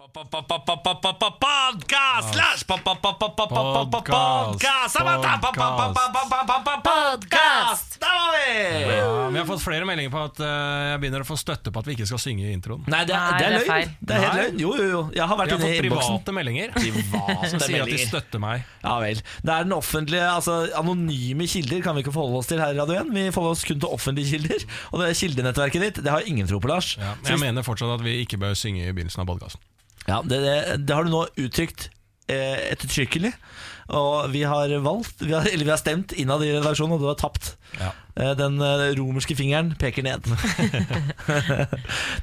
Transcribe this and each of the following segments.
Podcast slash podcast Der var vi! Ja, vi har fått flere meldinger på at eh, jeg begynner å få støtte på at vi ikke skal synge i introen. Nei, det er, Nei, det er det er løgn. feil. Det er helt Nei. løgn. Jo, jo, jo. Jeg har vært har inne i fått innboksen. private meldinger som sier at de meldinger. støtter meg. Ja vel. Det er den offentlige, altså Anonyme kilder kan vi ikke forholde oss til her i Radio 1. Vi forholder oss kun til offentlige kilder. Og det kildenettverket ditt, det har ingen tro på, Lars. Ja, Så jeg hvis- mener fortsatt at vi ikke bør synge i begynnelsen av podkasten. Ja, det, det, har du nå uttrykt eh, ettertrykkelig. Og vi har valgt vi har, Eller vi har stemt innad i redaksjonen, og du har tapt. Ja. Eh, Den eh, romerske fingeren peker ned.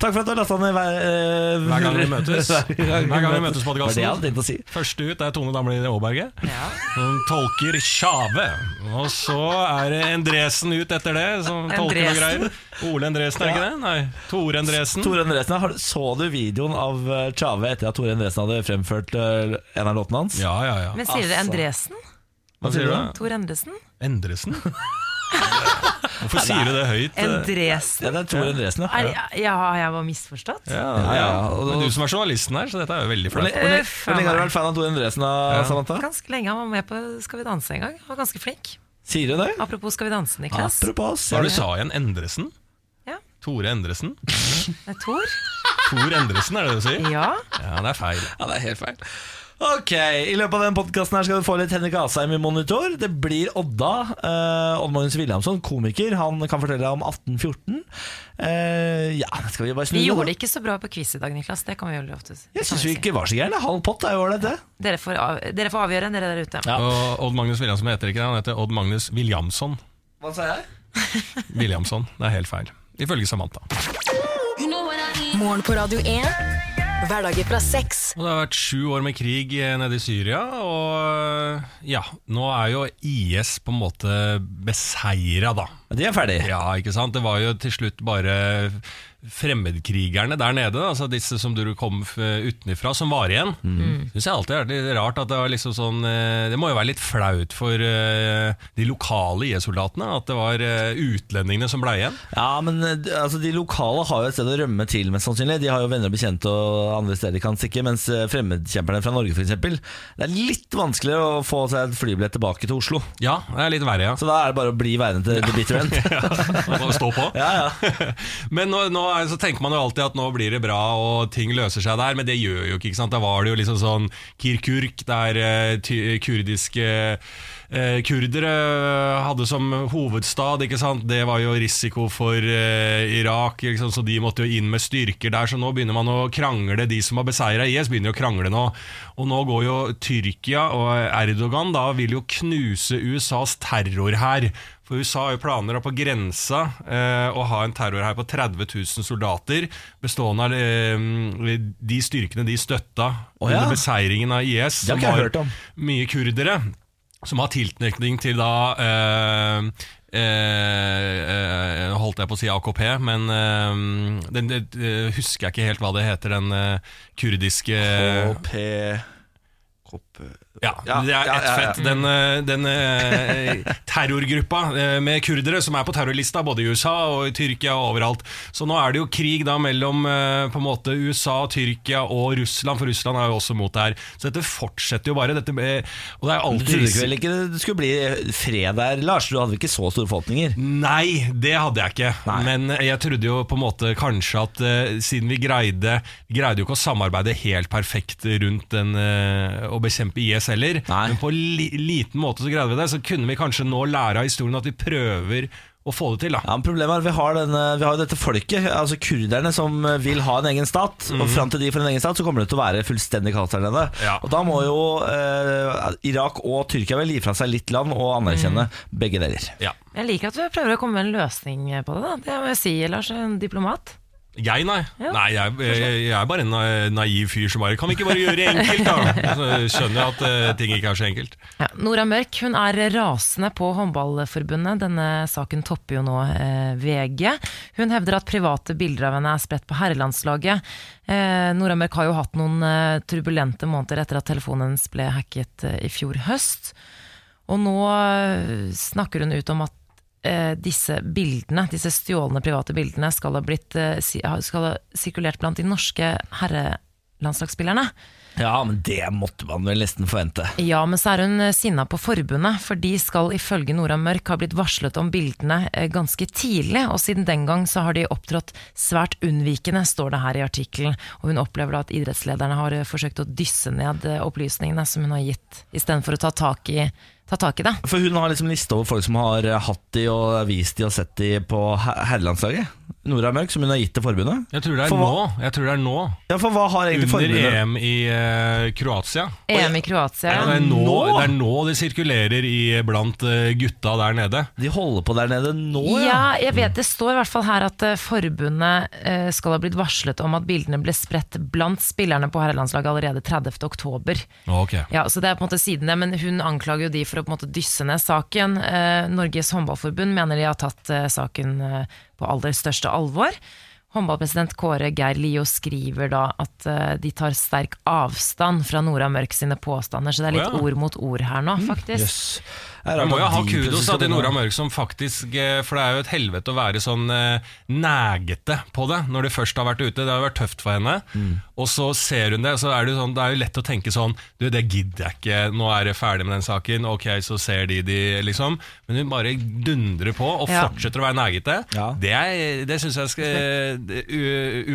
Takk for at du har lasta ned hver, uh, Hver gang vi møtes. Hver gang vi møtes på det jeg hadde podkasten. å si. Første ut er Tone Damli Aaberge. Ja. Som tolker Tjave. Og så er det Endresen ut etter det, som tolker noe greier. Ole Endresen, er ikke det? Nei, Tore Endresen. Tore Endresen, Så du videoen av Tjave etter at Tore Endresen hadde fremført en av låtene hans? Ja, ja, ja. Men sier dere Altså. Endresen? Hva sier du? Tor Endresen? Endresen? Hvorfor sier du det høyt? Endresen? Ja, det er Tor Endresen, ja. Er, ja, har jeg var misforstått? Ja, Ja, og- Men du som er journalisten her, så dette er jo veldig flaut. hvor lenge- har du vært fan av Tor Endresen, da, Ja. Samantha? Ganske lenge. Han var med på Skal vi danse en gang. Han var ganske flink. Sier du det? Apropos Skal vi danse, Niklas. Apropos. Hva du sa igjen? Endresen? Ja. Tore Endresen? Det er Tor. Tor Endresen, er det det du sier? Ja. Ja, det er feil. Ja, det er helt feil. Ok, I løpet av den podkasten skal du få litt Henrik Asheim i monitor. Det blir Odda. Uh, Odd Magnus Williamson, komiker. Han kan fortelle deg om 1814. Eh, ja, skal vi bare snu Vi gjorde det ikke så bra på quiz i dag, Niklas. Det kan vi jo ofte Jeg syns vi ikke var så gærne. Halv pott er jo ålreit, det. Dere får, av, dere får avgjøre, dere der ute. Ja. Og Odd Magnus Williamson heter ikke det, han heter Odd Magnus Williamson. Hva sa jeg? Williamson, det er helt feil. Ifølge Samantha. Morgen på Radio 1. Hverdager fra seks. Og Det har vært sju år med krig eh, nede i Syria, og ja, nå er jo IS på en måte beseira, da. De er ferdig. Ja, ikke sant? Det var jo til slutt bare fremmedkrigerne der nede, altså disse som du kom utenfra, utenifra, som var igjen. Mm. Synes jeg alltid er litt rart at det var liksom sånn eh, Det må jo være litt flaut for eh, de lokale IS-soldatene at det var eh, utlendingene som ble igjen. Ja, men altså, De lokale har jo et sted å rømme til, mest sannsynlig. De har jo venner og bekjente og andre steder de kan stikke. Mens fremmedkjemperne fra Norge, f.eks. Det er litt vanskeligere å få seg et flybillett tilbake til Oslo. Ja, det er litt verre, ja. Så da er det bare å bli værende til the ja, end. Å stå på. Ja, ja. Men nå, nå er, så tenker man jo alltid at nå blir det bra og ting løser seg der, men det gjør jo ikke. ikke sant? Da var det jo liksom sånn Kirkurk, der uh, kurdiske eh, kurdere hadde som hovedstad. Det var jo risiko for eh, Irak, liksom, så de måtte jo inn med styrker der. Så nå begynner man å krangle. De som har beseira IS, begynner å krangle nå. Og nå går jo Tyrkia og Erdogan da vil jo knuse USAs terrorhær. For USA har jo planer på grensa eh, å ha en terrorhær på 30 000 soldater, bestående av eh, de styrkene de støtta oh, ja. under beseiringen av IS, Det har ikke jeg hørt om. mye kurdere, som har tilknytning til da eh, eh, eh, Holdt jeg på å si AKP, men eh, den, den, husker jeg ikke helt hva det heter, den eh, kurdiske KP KP ja, Ja, det er ett ja, ja. fett. Den, eh, den eh, terrorgruppa eh, med kurdere som er på terrorlista både i USA og i Tyrkia og overalt. Så nå er det jo krig da mellom eh, på en måte USA, Tyrkia og Russland, for Russland er jo også mot det her. Så dette fortsetter jo bare. Dette, og det er Du trodde ikke vel ikke det skulle bli fred der, Lars? Du hadde vel ikke så store forhåpninger? Nei, det hadde jeg ikke. Nei. Men jeg trodde jo på en måte kanskje at siden vi greide Vi greide jo ikke å samarbeide helt perfekt rundt den, å bekjempe IS heller, Nei. men på li liten måte så greide vi det, så kunne vi kanskje nå lære av historien at vi prøver å få det til. da Ja, men Problemet er at vi har, denne, vi har dette folket, altså kurderne, som vil ha en egen stat. Og fram til de får en egen stat, så kommer det til å være fullstendig kaos der nede. Ja. Og da må jo eh, Irak og Tyrkia vel gi fra seg litt land og anerkjenne begge deler. Ja. Jeg liker at du prøver å komme med en løsning på det. da Det må jeg si, Lars. En diplomat. Jeg, nei. Ja, nei jeg, jeg, jeg er bare en naiv fyr som bare Kan vi ikke bare gjøre det enkelt, da? Så skjønner jeg at uh, ting ikke er så enkelt. Ja, Nora Mørk hun er rasende på Håndballforbundet. Denne saken topper jo nå eh, VG. Hun hevder at private bilder av henne er spredt på herrelandslaget. Eh, Nora Mørk har jo hatt noen eh, turbulente måneder etter at telefonen hennes ble hacket eh, i fjor høst. Og nå eh, snakker hun ut om at disse bildene, disse stjålne private bildene, skal ha, blitt, eh, skal ha sirkulert blant de norske herrelandslagsspillerne. Ja, men det måtte man vel nesten forvente. Ja, men så er hun eh, sinna på forbundet, for de skal ifølge Nora Mørk ha blitt varslet om bildene eh, ganske tidlig, og siden den gang så har de opptrådt svært unnvikende, står det her i artikkelen. Og hun opplever da at idrettslederne har eh, forsøkt å dysse ned eh, opplysningene som hun har gitt, istedenfor å ta tak i, ta tak i det. For hun har liksom liste over folk som har hatt de og vist de og sett de på her- herrelandslaget. Nora Mørk, som hun har gitt til forbundet. Jeg tror det er For nå. Jeg tror det er nå Ja, for hva har egentlig Under forbundet EM i uh, Kroatia. EM i Kroatia. Ja, det, er nå, nå? det er nå det sirkulerer i, blant uh, gutta der nede. De holder på der nede nå, Ja, jeg vet det står i hvert fall her at uh, forbundet eh, skal ha blitt varslet om at bildene ble spredt blant spillerne på herrelandslaget allerede 30. oktober. Ok. Ja, så det er på en måte siden det, men hun anklager jo de for å på en måte dysse ned saken. Eh, Norges håndballforbund mener de har tatt eh, saken eh, på aller største alvor. Håndballpresident Kåre Geir Lio skriver da at eh, de tar sterk avstand fra Nora Mørk sine påstander, så det er litt oh, ja. ord mot ord her nå, faktisk. Mm, Det er må jo ha kudos til Nora Mørk, som faktisk eh, For det er jo et helvete å være sånn eh, nægete på det når det først har vært ute. Det har jo vært tøft for henne. Mm. Og så ser hun det, så er det, jo sånn, det er jo lett å tenke sånn Du, det gidder jeg ikke. Nå er jeg ferdig med den saken. Ok, så ser de de, liksom. Men hun bare dundrer på og Ja. fortsetter å være nægete. Ja. Det, er, det syns jeg skal u,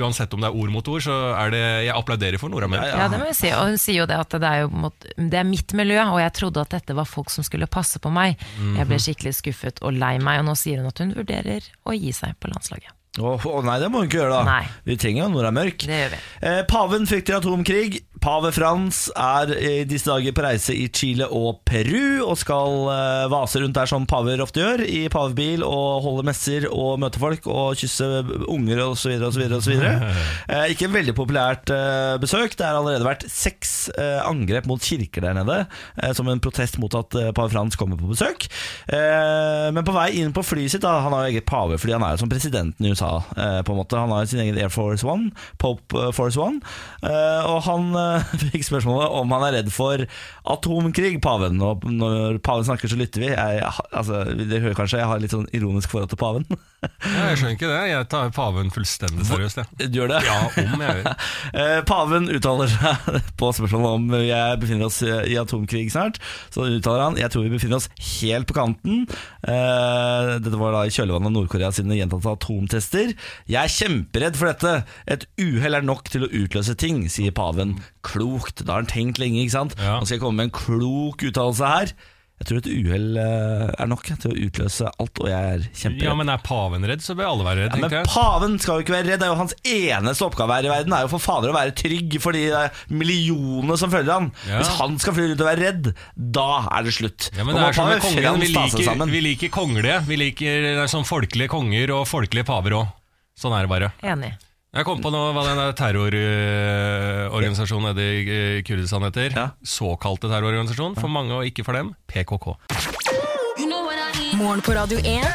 Uansett om det er ord mot ord, så er det Jeg applauderer for Nora Mørk. Ja, Ja, det må jeg si. Og hun sier jo det at det er, jo, mot- det er mitt miljø, og jeg trodde at dette var folk som skulle passe på meg. Jeg ble skikkelig skuffet og lei meg, og nå sier hun at hun vurderer å gi seg på landslaget. Å oh, nei, det må hun ikke gjøre, da. Nei. Vi trenger jo Nora Mørk. Det gjør vi. Eh, paven frykter atomkrig. Pave Frans er i disse dager på reise i Chile og Peru og skal eh, vase rundt der som paver ofte gjør, i pavebil og holde messer og møte folk og kysse unger osv. osv. Eh, ikke en veldig populært eh, besøk. Det har allerede vært seks eh, angrep mot kirker der nede eh, som en protest mot at eh, pave Frans kommer på besøk. Eh, men på vei inn på flyet sitt, da, han har jo eget pavefly, han er jo som presidenten i USA. Eh, på en måte Han har sin egen Air Force One, Pope eh, Force One. Eh, og han fikk spørsmålet om han er redd for atomkrig, paven. Og når paven snakker, så lytter vi. Jeg, altså, dere hører kanskje jeg har litt sånn ironisk forhold til paven. Ja, jeg skjønner ikke det. Jeg tar paven fullstendig seriøst. Jeg. Du gjør det? Ja, om jeg gjør. Eh, Paven uttaler seg på spørsmålet om jeg befinner oss i atomkrig snart. Så uttaler han jeg tror vi befinner oss helt på kanten. Eh, Dette var da i kjølvannet av Nord-Korea sine gjentatte atomtester. Jeg er kjemperedd for dette. Et uhell er nok til å utløse ting, sier paven. Klokt. Da har han tenkt lenge, ikke sant? Nå skal jeg komme med en klok uttalelse her. Jeg tror et uhell eh, er nok til å utløse alt, og jeg er kjemperedd. Ja, men er paven redd, så bør alle være redd, Ja, men jeg. paven skal jo ikke være redd. Det er jo hans eneste oppgave her i verden Er jo for fader å være trygg for de eh, millionene som følger han. Ja. Hvis han skal fly rundt og være redd, da er det slutt. Ja, men det er som med kongen, vi liker, vi liker kongelige. Vi liker det er sånn folkelige konger og folkelige paver òg. Sånn er det bare. Enig. Jeg kom på nå hva den der terrororganisasjonen nede i Kurdistan heter. Ja. Såkalte terrororganisasjon. For mange og ikke for dem. PKK. Morgen på Radio 1.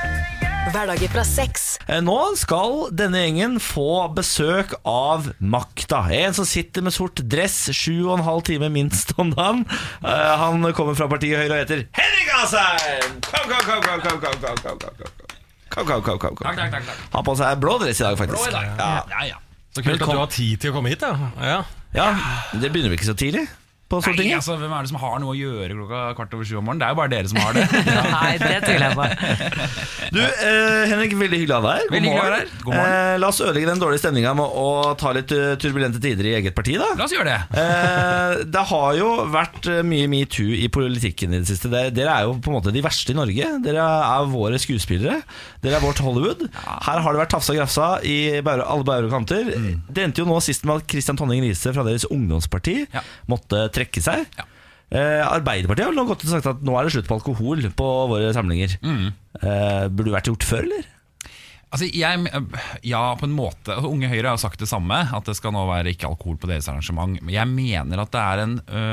Hverdager fra seks. Eh, Nå skal denne gjengen få besøk av makta. En som sitter med sort dress sju og en halv time minst om dagen. Eh, Han kommer fra partiet Høyre og heter Henrik Asheim! Kom, kom, kom, kom, kom, kom, kom, kom, kom, kom. Kom, kom, kom, takk, kom. Har på seg blå dress i dag, faktisk. Ja. ja Så kult at du har tid til å komme hit, ja. ja. ja, Det begynner vi ikke så tidlig på Nei, altså, Hvem er det som har noe å gjøre klokka kvart over sju om morgenen? Det er jo bare dere som har det. Nei, det tviler jeg på. Du, eh, Henrik, veldig hyggelig å ha deg her. God morgen. God morgen. Eh, la oss ødelegge den dårlige stemninga med å ta litt eh, turbulente tider i eget parti, da. La oss gjøre det. Eh, det har jo vært eh, mye metoo i politikken i det siste. Dere, dere er jo på en måte de verste i Norge. Dere er våre skuespillere. Dere er vårt Hollywood. Her har det vært tafsa og grafsa i alle bauger kanter. Mm. Det endte jo nå sist med at Christian Tonning Riise fra deres ungdomsparti Ja. måtte trekke seg. Ja. Eh, Arbeiderpartiet har nå gått og sagt at nå er det slutt på alkohol på våre samlinger. Mm. Eh, burde det vært gjort før, eller? Altså, jeg, ja, på en måte. Altså, Unge Høyre har sagt det samme, at det skal nå være ikke alkohol på deres arrangement. Men jeg mener at det er en ø,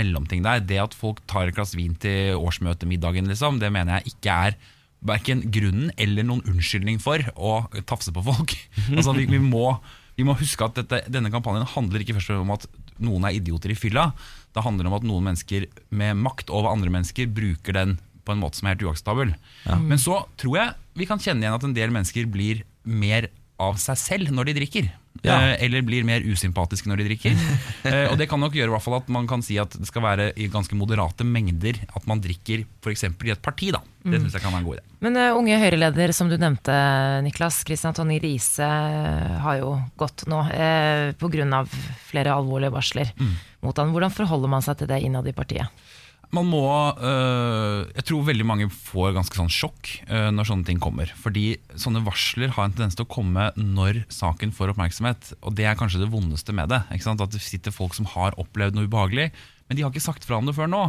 mellomting der. Det at folk tar et glass vin til årsmøtemiddagen, liksom, det mener jeg ikke er verken grunnen eller noen unnskyldning for å tafse på folk. altså, vi, vi, må, vi må huske at dette, denne kampanjen handler ikke først om at noen er idioter i fylla. Det handler om at noen mennesker med makt over andre mennesker bruker den på en måte som er helt uakseptabel. Men så tror jeg vi kan kjenne igjen at en del mennesker blir mer av seg selv når de drikker. Ja. eh, eller blir mer usympatiske når de drikker. Eh, og det kan nok gjøre i hvert fall at man kan si at det skal være i ganske moderate mengder at man drikker f.eks. i et parti. da. Det synes jeg kan være en god idé. Men uh, unge Høyre-leder som du nevnte, Niklas, Kristian Tonje Riise, har jo gått nå uh, pga. flere alvorlige varsler mot han. Hvordan forholder man seg til det innad i partiet? Man må øh, Jeg tror veldig mange får ganske sånn sjokk øh, når sånne ting kommer. Fordi sånne varsler har en tendens til å komme når saken får oppmerksomhet. Og det er kanskje det vondeste med det. Ikke sant? At det sitter folk som har opplevd noe ubehagelig, men de har ikke sagt fra om det før nå.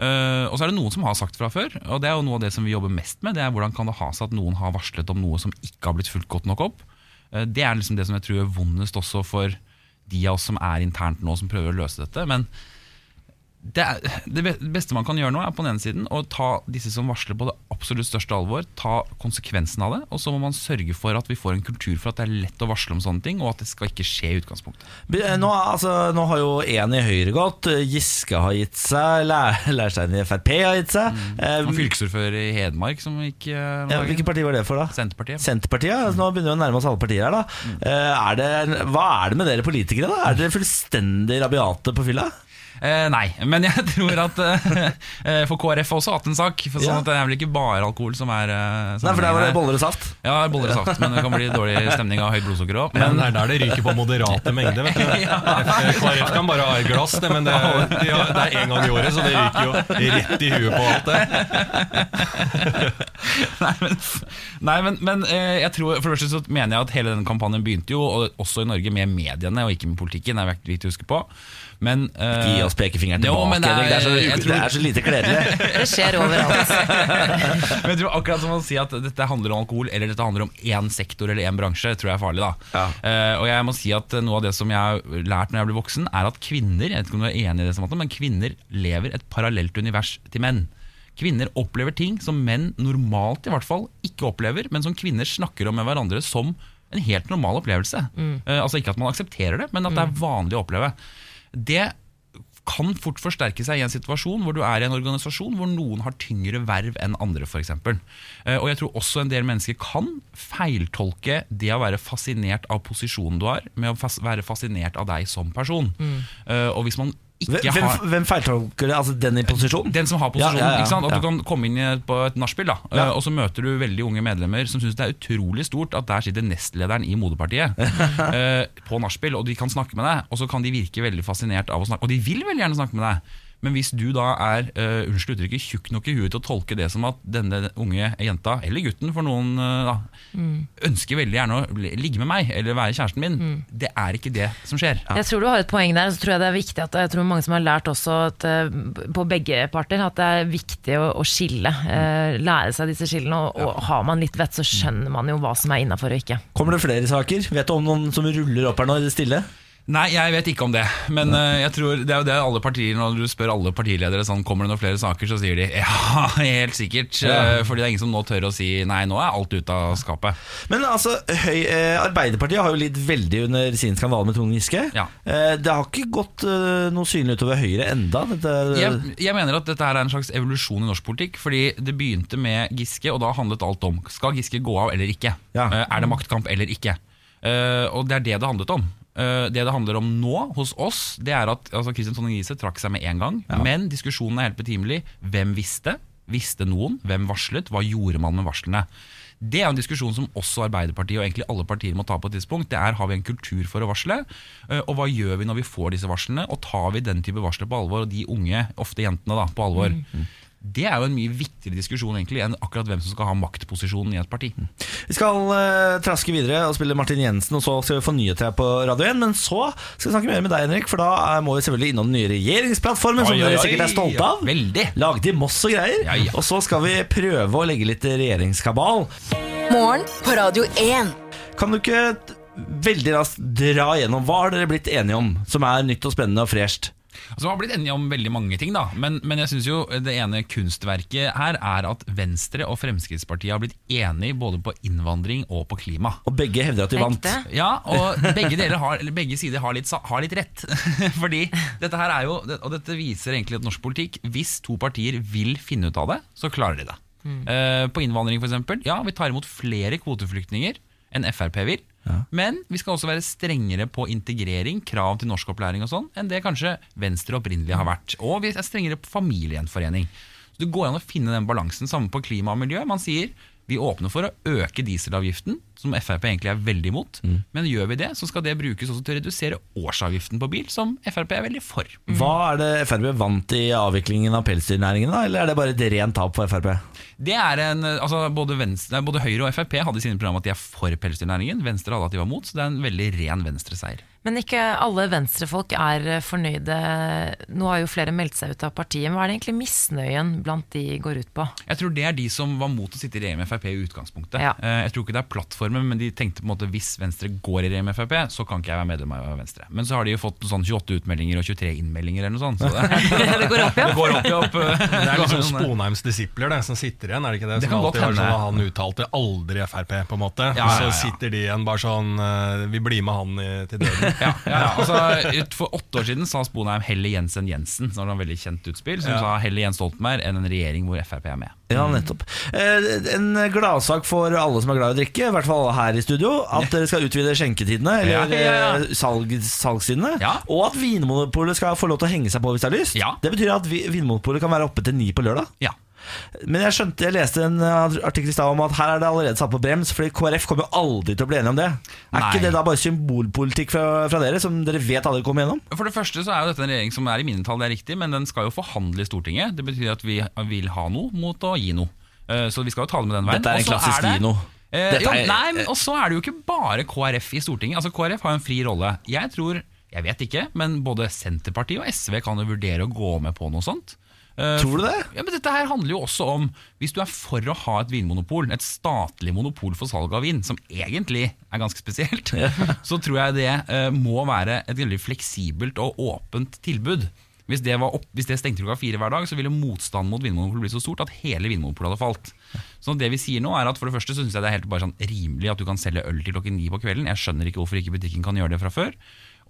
Uh, og så er det noen som har sagt fra før, og det er jo noe av det som vi jobber mest med. Det er Hvordan kan det ha seg at noen har varslet om noe som ikke har blitt fulgt godt nok opp? Uh, det er liksom det som jeg tror er vondest også for de av oss som er internt nå, som prøver å løse dette. Men det, er, det beste man kan gjøre nå, er på den ene siden å ta disse som varsler på det absolutt største alvor, ta konsekvensen av det, og så må man sørge for at vi får en kultur for at det er lett å varsle om sånne ting, og at det skal ikke skje i utgangspunktet. Nå, altså, nå har jo én i Høyre gått, Giske har gitt seg, Lærstein Leirstein i Frp har gitt seg. Mm. Og fylkesordfører i Hedmark som gikk eh, ja. Hvilket parti var det for, da? Senterpartiet. Senterpartiet? Altså, nå begynner vi å nærme oss alle partier her. da Mm. er det, Hva er det med dere politikere? da? Er dere fullstendig rabiate på fylla? Eh, nei, men jeg tror at eh, For KrF har også hatt en sak. For sånn Ja. at Det er vel ikke bare alkohol som er som Nei, for der var det boller og saft. Ja, er boller og saft, men det kan bli dårlig stemning av høyt blodsukker òg. Men Men det er der det ryker på moderate mengder. vet du KrF kan bare ha et glass, det, men det, de har, det er én gang i året, så det ryker jo rett i huet på alt det. Nei, men, nei, men, men eh, jeg tror, for det første så mener jeg at hele denne kampanjen begynte jo, også i Norge, med mediene og ikke med politikken. Det er viktig å huske på. Men, uh, Gi oss pekefingeren jo, tilbake. men det er- det, er så, tror- det er så lite kledelig. Det skjer overalt. Men jeg tror akkurat som å si at dette handler om alkohol Eller dette handler om én sektor eller én bransje, tror jeg er farlig. da Ja. uh, Og jeg må si at Noe av det som jeg har lært når jeg ble voksen, er at kvinner Jeg vet ikke om du er enig i det, Samantha, men kvinner lever et parallelt univers til menn. Kvinner opplever ting som menn normalt i hvert fall ikke opplever, men som kvinner snakker om med hverandre som en helt normal opplevelse. Eh, altså Ikke at man aksepterer det, men at det er vanlig å oppleve. Det kan fort forsterke seg i en situasjon hvor du er i en organisasjon hvor noen har tyngre verv enn andre, f.eks. Og jeg tror også en del mennesker kan feiltolke det å være fascinert av posisjonen du har, med å være fascinert av deg som person. Mm. Og hvis man ikke Hvem, har hvem feiltolker det? Altså den i posisjon? den som har posisjonen. Ja, ja, ikke sant? At du kan komme inn på et nachspiel, eh, og så møter du veldig unge medlemmer som syns det er utrolig stort at der sitter nestlederen i moderpartiet eh, på nachspiel, og de kan snakke med deg. Og så kan de virke veldig fascinert av å snakke, og de vil veldig gjerne snakke med deg. Men hvis du da er uh, unnskyld uttrykket, tjukk nok i huet til å tolke det som at denne unge jenta, eller gutten for noen, uh, da, ønsker veldig gjerne å ligge med meg eller være kjæresten min, det er ikke det som skjer. Jeg tror du har et poeng der. Så tror jeg det er viktig at Jeg tror mange som har lært også at, eh, på begge parter at det er viktig å, å skille. Uh, lære seg disse skillene. Og, og har man litt vett, så skjønner man jo hva som er innafor og ikke. Kommer det flere saker? Vet du om noen som ruller opp her nå i det stille? Nei, jeg vet ikke om det. Men uh, jeg tror det er jo det alle partier Når du spør alle partiledere sånn, kommer det noen flere saker, så sier de ja, helt sikkert. Eh, fordi det er ingen som nå tør å si nei, nå er alt ute av skapet. Men altså, høy, eh, Arbeiderpartiet har jo lidd veldig under sin skandale med Trond Giske. Ja. Eh, det har ikke gått eh, noe synlig utover Høyre enda. Dette, Jeg, jeg mener at dette er en slags evolusjon i norsk politikk. Fordi det begynte med Giske, og da handlet alt om skal Giske gå av eller ikke. Ja. Eh, er det maktkamp eller ikke? Uh, og det er det det handlet om. Eh, det det handler om nå hos oss, det er at altså, Christian Tonning Riise trakk seg med en gang. Men diskusjonen er helt betimelig. Hvem visste? Visste noen? Hvem varslet? Hva gjorde man med varslene? Det er en diskusjon som også Arbeiderpartiet og egentlig alle partier må ta på et tidspunkt. Det er Har vi en kultur for å varsle? Eh, Og hva gjør vi når vi får disse varslene? Og tar vi den type varsler på alvor, og de unge, ofte jentene, da, på alvor? Det er jo en mye viktigere diskusjon egentlig enn akkurat hvem som skal ha maktposisjonen i et parti. Vi skal uh, traske videre og spille Martin Jensen, og så skal vi få nyheter her på Radio 1. Men så skal vi snakke mer med deg, Henrik, for da må vi selvfølgelig innom den nye regjeringsplattformen, som Oi, som dere oi. sikkert er stolte av. Veldig. Laget i Moss og greier. Ja, ja. Og så skal vi prøve å legge litt regjeringskabal. Morgen på Radio 1. Kan du ikke veldig raskt dra gjennom hva har dere blitt enige om som er nytt og spennende og fresht? Altså, Vi har blitt enige om veldig mange ting, da men, men jeg synes jo det ene kunstverket her er at Venstre og Fremskrittspartiet har blitt enige både på innvandring og på klima. Og begge hevder at de vant. Ja, og begge, har, eller begge sider har litt, har litt rett. Fordi dette her er jo Og dette viser egentlig at norsk politikk Hvis to partier vil finne ut av det, så klarer de det. Eh, på innvandring, f.eks. Ja, vi tar imot flere kvoteflyktninger enn Frp vil. Men vi skal også være strengere på integrering, krav til norskopplæring og sånn, enn det kanskje Venstre opprinnelig har vært. Og vi er strengere på familiegjenforening. Så det går an å finne den balansen samme på klima og miljø. Man sier vi åpner for å øke dieselavgiften, som Frp egentlig er veldig imot. Men gjør vi det, så skal det brukes også til å redusere årsavgiften på bil, som Frp er veldig for. Hva er det Frp vant i avviklingen av pelsdyrnæringen, da? Eller er det bare et rent tap for Frp? Det er en, altså både, Venstre, både Høyre og Frp hadde i sine program at de er for pelsdyrnæringen. Venstre hadde at de var mot, så det er en veldig ren venstreseier. Men ikke alle venstrefolk er eh, fornøyde. Nå har jo flere meldt seg ut av partiet. Hva er det egentlig misnøyen blant de går ut på? Jeg tror det er de som var mot å sitte i regjering med Frp i utgangspunktet. Ja. Eh, Jeg tror ikke det er plattformen, men de tenkte på en måte hvis Venstre går i regjering med Frp, så kan ikke jeg være medlem av Venstre. Men så har de jo fått sånn 28 utmeldinger og 23 innmeldinger eller noe sånt. Så det, det går opp, ja. det går opp opp. eh, Det er liksom. Sponheims disipler det, som sitter igjen, er det ikke det? Det som kan godt alltid var hende. sånn at Han uttalte aldri Frp, på en måte. Ja, ja, Så sitter de igjen bare sånn Vi blir med han i, til døden. Ja, ja, altså, For åtte år siden sa Sponheim Helle Jensen Jensen, som var et veldig kjent utspill, som sa Helle Jens Stoltenberg enn en regjering hvor Frp er med. Ja, nettopp. Eh, En gladsak for alle som er glad i å drikke, i hvert fall her i studio, at dere skal utvide skjenketidene, eller eh, salg, salgstidene, og at Vinmonopolet skal få lov til å henge seg på hvis det er lyst. Det betyr at vi- Vinmonopolet kan være oppe til ni på lørdag. Ja. Men jeg skjønte, jeg leste en eh, artikkel i stad om at her er det allerede satt på brems, fordi KrF kommer jo aldri til å bli enige om det. Er Nei. ikke det da bare symbolpolitikk fra, fra dere, som dere vet aldri kommer gjennom? For det første så er jo dette en regjering som er i mindretall, det er riktig, men den skal jo forhandle i Stortinget. Det betyr at vi vil ha noe mot å gi noe. Eh, Så vi skal jo tale med den veien. Dette er en klassisk gi noe. Eh, jo, er- nei, men Og så er det jo ikke bare KrF i Stortinget. Altså KrF har en fri rolle. Jeg tror, jeg vet ikke, men både Senterpartiet og SV kan jo vurdere å gå med på noe sånt. Eh, Tror du det? Ja, men Dette her handler jo også om Hvis du er for å ha et vinmonopol, et statlig monopol for salg av vin, som egentlig er ganske spesielt, så tror jeg det eh, må være et veldig fleksibelt og åpent tilbud. Hvis det, var opp, hvis det stengte klokka fire hver dag, så ville motstanden mot Vinmonopolet bli så stort at hele Vinmonopolet hadde falt. Så det vi sier nå er at For det første så synes jeg det er helt bare sånn rimelig at du kan selge øl til klokken ni på kvelden. Jeg skjønner ikke hvorfor ikke butikken kan gjøre det fra før.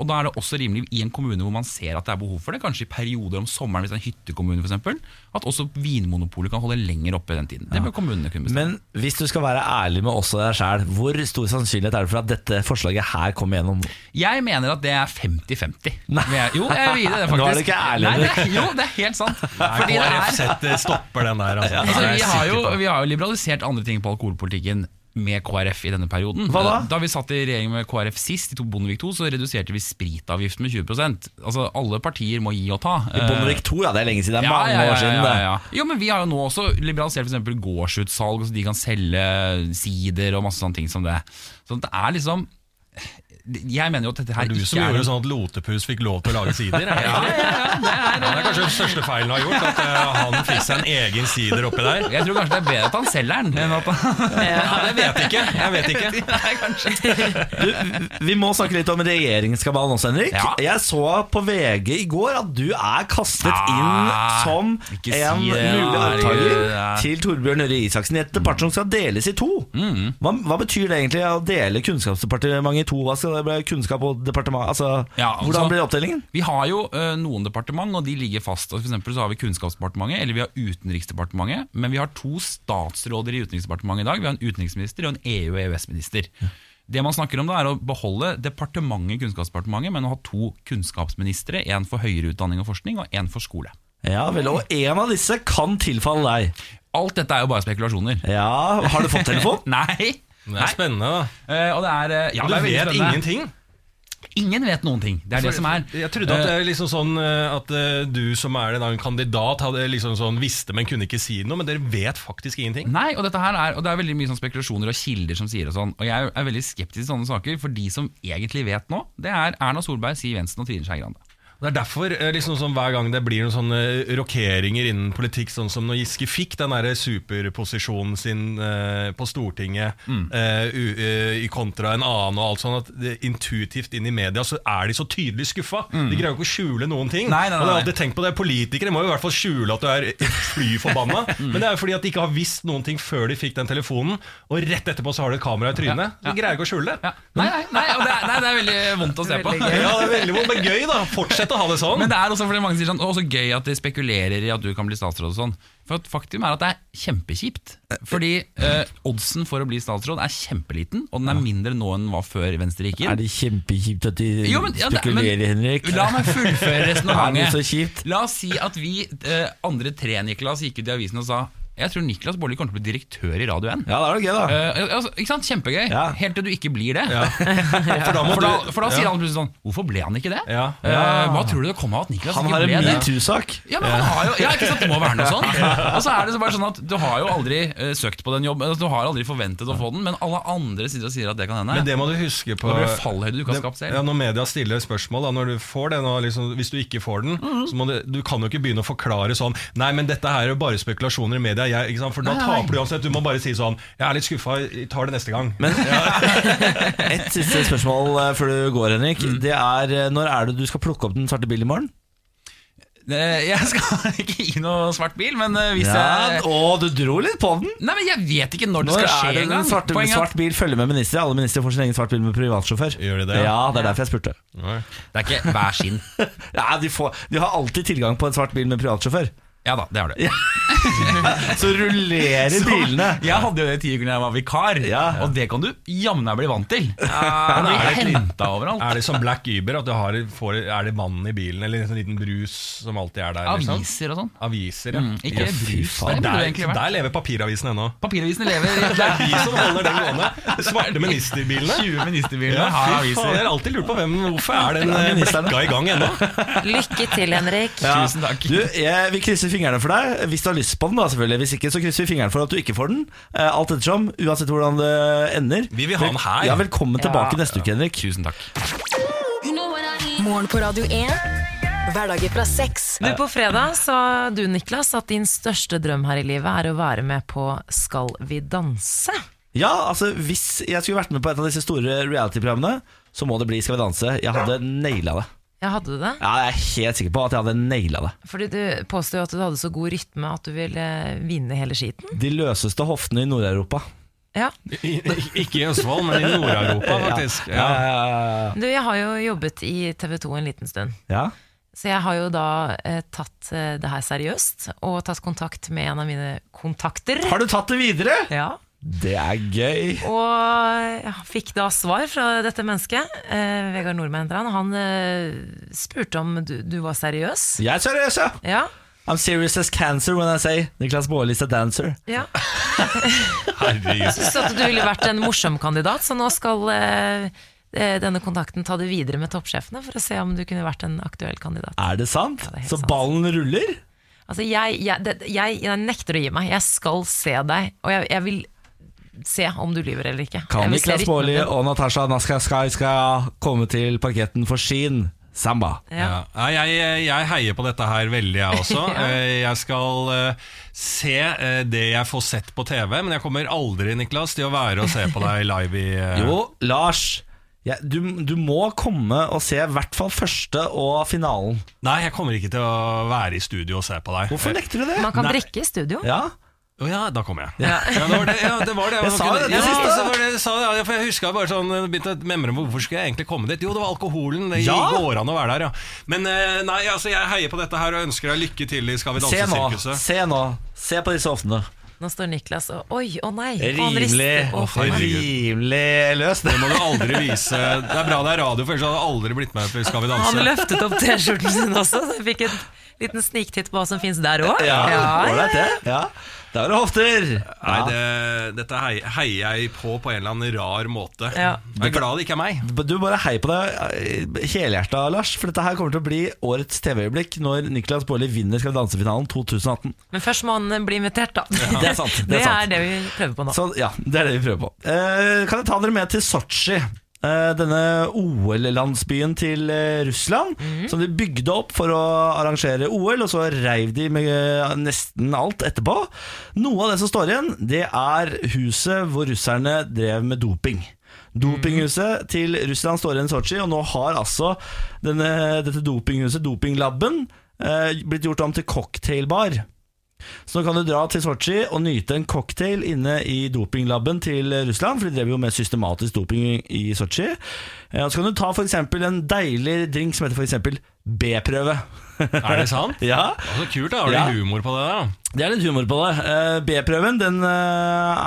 Og da er det også rimelig i en kommune hvor man ser at det er behov for det, kanskje i perioder om sommeren, hvis det er en hyttekommune f.eks., at også Vinmonopolet kan holde lenger oppe i den tiden. Det bør kommunene kunne bestemme. Men hvis du skal være ærlig med oss og deg sjæl, hvor stor sannsynlighet er det for at dette forslaget her kommer gjennom? Jeg mener at det er 50-50. Jo, jeg vil gi det, faktisk. Nå er du ikke ærlig, Nei, det, er- jo, det er helt sant. Fordi det KrF er stopper den der, altså. Altså, vi, har jo, vi har jo liberalisert andre ting på alkoholpolitikken med KrF i denne perioden. Hva da? Da vi satt i regjering med KrF sist, i Bondevik II, så reduserte vi spritavgiften med 20% Altså Alle partier må gi og ta. I Bondevik II, ja, det er lenge siden. Det er Ja, mange ja, ja, år siden. det. Jo, men Vi har jo nå også liberalisert eksempel gårdsutsalg, så de kan selge sider og masse sånne ting som det. Så det er liksom Jeg mener jo at dette her Det er du ikke som er gjorde sånn at Lotepus fikk lov til å lage sider? Er det, Ja, ja, ja, det er, det er kanskje den største feilen han har gjort. At eh, han fikk seg en egen sider oppi der. Jeg tror kanskje det er bedre at han selger den enn at han Ja, Jeg vet ikke. Jeg vet ikke. Nei, kanskje. Du, vi må snakke litt om regjeringskabalen også, Henrik. Ja. Jeg så på VG i går at du er kastet inn som si en mulig herregud, til Torbjørn Røe Isaksen i et departement som skal deles i to. Mm. Hva, hva betyr det egentlig å dele Kunnskapsdepartementet i to? Hva skal det ble kunnskap og departement? Altså, Ja, altså- hvordan blir oppdelingen? Vi har jo uh, noen departement, og de ligger fast. For eksempel så har vi Kunnskapsdepartementet eller vi har Utenriksdepartementet. Men vi har to statsråder i Utenriksdepartementet i dag. Vi har en utenriksminister og en EU- og EØS-minister. Det man snakker om da er å beholde departementet Kunnskapsdepartementet, men å ha to kunnskapsministre. En for høyere utdanning og forskning, og en for skole. Ja vel, Og en av disse kan tilfalle deg. Alt dette er jo bare spekulasjoner. Ja, Har du fått telefon? Nei! Det er spennende, da. Eh, og det er, eh, ja, Du det er veldig vet spennende. ingenting. Ingen vet noen ting. Det er det som er. Jeg trodde at det er liksom sånn eh, At eh, du som er en kandidat Hadde liksom sånn visste, men kunne ikke si noe Men dere vet faktisk ingenting Nei, og, dette her er, og det er veldig mye sånn spekulasjoner og kilder som sier og sånn. Og jeg er veldig skeptisk til sånne saker, for de som egentlig vet nå, det er Erna Solberg, Siv Jensen og Trine Skei Grande. Det er derfor eh, liksom sånn, hver gang det blir noen sånne rokeringer innen politikk, sånn som når Giske fikk den der superposisjonen sin eh, på Stortinget Mm. eh, u, eh, i kontra en annen og alt sånn, at det, intuitivt inn i media så er de så tydelig skuffa. De greier jo ikke å skjule noen ting. Nei, Nei, nei, Og det har jeg alltid tenkt på det, Politikere må jo i hvert fall skjule at du er fly forbanna. Mm. Men det er jo fordi at de ikke har visst noen ting før de fikk den telefonen, og rett etterpå så har du et kamera i trynet. Så de greier ikke å skjule det. Ja. Nei, nei, det er, nei, det er veldig vondt å se på. Ja, det er veldig vondt, men gøy da Fortsett greit å ha det sånn. Men det er også fordi mange sier sånn også gøy at de spekulerer i at du kan bli statsråd og sånn. For at faktum er at det er kjempekjipt. Fordi eh, oddsen for å bli statsråd er kjempeliten, og den er mindre nå enn den var før Venstre gikk Er det kjempekjipt at de Jo, men- ja, det- spekulerer, men- Henrik? La meg fullføre resten av så resonnementet. La oss si at vi eh, andre tre Niklas gikk ut i avisen og sa Jeg tror Niklas Baarli kommer til å bli direktør i Radio 1. Ja, det er jo gøy, da. Eh, altså, ikke sant? Kjempegøy. Ja. Helt til du ikke blir det. For da må For da, du for da sier ja. han plutselig sånn Hvorfor ble han ikke det? Ja. Eh, hva tror du det kom av at Niklas Han ikke har en ble det? metoo-sak. Ja, men han har jo, ja, ikke sant, det må være noe sånt Og så er det så bare sånn at Du har jo aldri eh, søkt på den jobben altså, Du har aldri forventet å få den Men alle andre sider og sier at det kan hende Men det må du huske på Da blir det fallhøyde du ikke har det- skapt selv. Ja, Når media stiller spørsmål da, Når du får den, og liksom, Hvis du ikke får den Mhm. så må du, du kan jo ikke begynne å forklare sånn Nei, men dette her er jo bare spekulasjoner i media jeg, ikke sant? For da taper du uansett Du må bare si sånn Jeg er litt skuffa, tar det neste gang Men et siste spørsmål eh, før du går, Henrik. Mm. Det er eh, Når er det du skal plukke opp den svarte bilen i morgen? Eh, Jeg skal ikke gi noe svart bil Men hvis Ja, jeg Å, du dro litt på den! Nei, men jeg vet ikke når det Når skal er skje det en en gang svart, Poenget er svart bil følger med ministre? Alle ministre får sin egen svart bil med privatsjåfør. Gjør de det, ja? Ja, det er derfor jeg spurte. Nei. Det er ikke hver sin Ja, de, får, de har alltid tilgang på en svart bil med privatsjåfør. Ja da, det har du. Så rullerer bilene. Jeg hadde jo det tidligere når jeg var vikar Ja. Og det kan du jammen meg bli vant til Ja, er det blir litt- hentet overalt Er det som Black Uber? At du har, får, er det mannen i bilen Eller en sånn liten brus som alltid er der? Liksom? Aviser og sånn Aviser, ja. Mm, ikke Ja, brus, faen. det burde Der, egentlig vært. der lever papiravisen ennå. Papiravisene lever Det er de som holder den gående. Svarte ministerbilene. 20 ministerbilene Ja, har fy faen, aviser jeg har alltid lurt på hvem, hvorfor er den blekka i gang ennå? Lykke til, Henrik. Ja. Tusen takk. Du, jeg, vi krysser fingrene for deg, hvis du har lyst på den. da selvfølgelig Hvis ikke, så krysser vi fingrene for at du ikke får den. Eh, alt ettersom, uansett hvordan det ender. Vi vil ha den her. Ja, Velkommen tilbake neste uke, Henrik. Tusen takk Morgen på Radio 1. Hverdager fra seks. Du, På fredag sa du, Niklas, at din største drøm her i livet er å være med på Skal vi danse? Ja, altså Hvis jeg skulle vært med på et av disse store reality-programmene, så må det bli Skal vi danse. Jeg hadde naila det. Ja, hadde du det? Ja, Jeg er helt sikker på at jeg hadde naila det. Fordi du påstår jo at du hadde så god rytme at du ville vinne hele skiten. De løseste hoftene i Nord-Europa. Ja. I- Ikke i Østfold, men i Nord-Europa, faktisk. Ja, Ja. ja, ja, Du, jeg har jo jobbet i TV 2 en liten stund. ja. Så jeg har jo da eh, tatt eh, det her seriøst, og tatt kontakt med en av mine kontakter. Har du tatt det videre? Ja. Det er gøy. Og jeg fikk da svar fra dette mennesket, eh, Vegard Nordmann heter han. Han eh, spurte om du, du var seriøs. Jeg er seriøs, ja. Ja. I'm serious as cancer when I say Niklas Baarli is a dancer. ja. Herregud. Så at du ville vært en morsom kandidat, så nå skal eh, eh, denne kontakten ta det videre med toppsjefene for å se om du kunne vært en aktuell kandidat. Er det sant? Ja, det er Så sant. ballen ruller? Altså, jeg, jeg, det, jeg, jeg nekter å gi meg. Jeg skal se deg, og jeg vil se om du lyver eller ikke. Kan Niklas Baarli og Natasha Naskaskai komme til parketten for sin samba? Ja. Ja. Jeg, jeg heier på dette her veldig, jeg også. Ja. Eh, Jeg skal eh, se eh, det jeg får sett på TV, men jeg kommer aldri Niklas, til å være og se på deg live i Jo, Lars. Ja, du, du må komme og se i hvert fall første og finalen. Nei, jeg kommer ikke til å være i studio og se på deg. Hvorfor nekter du det? Man kan Nei. drikke i studio. Ja, Å ja, da kommer jeg. Ja. Ja, det var det. Ja, det, var det. Jeg sa jo det ja, det, var det, jeg sa, ja, for jeg huska bare sånn Begynte å memre hvorfor skulle jeg egentlig komme dit. Jo, det var alkoholen. Det Ja. går an å være der, ja. Men eh, nei, altså, jeg heier på dette her og ønsker deg lykke til i Skal vi Se danse-sirkuset. se nå. Se på disse hoftene. Nå står Niklas og Oi, å nei! Rimelig, oh, for rimelig løst. Det må du aldri vise. Det er bra det er radio, for ellers hadde jeg aldri blitt med på Skal vi Han løftet opp T-skjorten sin også, så jeg fikk en liten sniktitt på hva som finnes der òg. Ja, ja. Ja. Der er det hofter. Nei, det, dette hei- heier jeg på på en eller annen rar måte. Ja. Jeg er glad det ikke er meg. Du bare hei på deg eh, helhjerta, Lars. For dette her kommer til å bli årets TV-øyeblikk når Niklas Baarli vinner Skal vi danse-finalen 2018. Men først må han bli invitert, da. Det er sant. Det Det er er sant. det vi prøver på nå. Så ja, det er det vi prøver på. Eh, kan jeg ta dere med til Sotsji? Eh, denne OL-landsbyen til Russland, Russland, som de bygde opp for å arrangere OL, og så reiv de med eh, nesten alt etterpå. Noe av det som står igjen, det er huset hvor russerne drev med doping. Dopinghuset til Russland står igjen i Sotsji, og nå har altså denne, dette dopinghuset, dopinglaben, eh, blitt gjort om til cocktailbar. Så nå kan du dra til Sotsji og nyte en cocktail inne i dopinglaben til Russland, for de drev jo med systematisk doping i Sotsji. Eh, Og så kan du ta for eksempel en deilig drink som heter eksempel B-prøve. Er det sant? ja, Så kult, da. Har Ja. humor på det? da? det er litt humor på det. Eh, B-prøven den eh,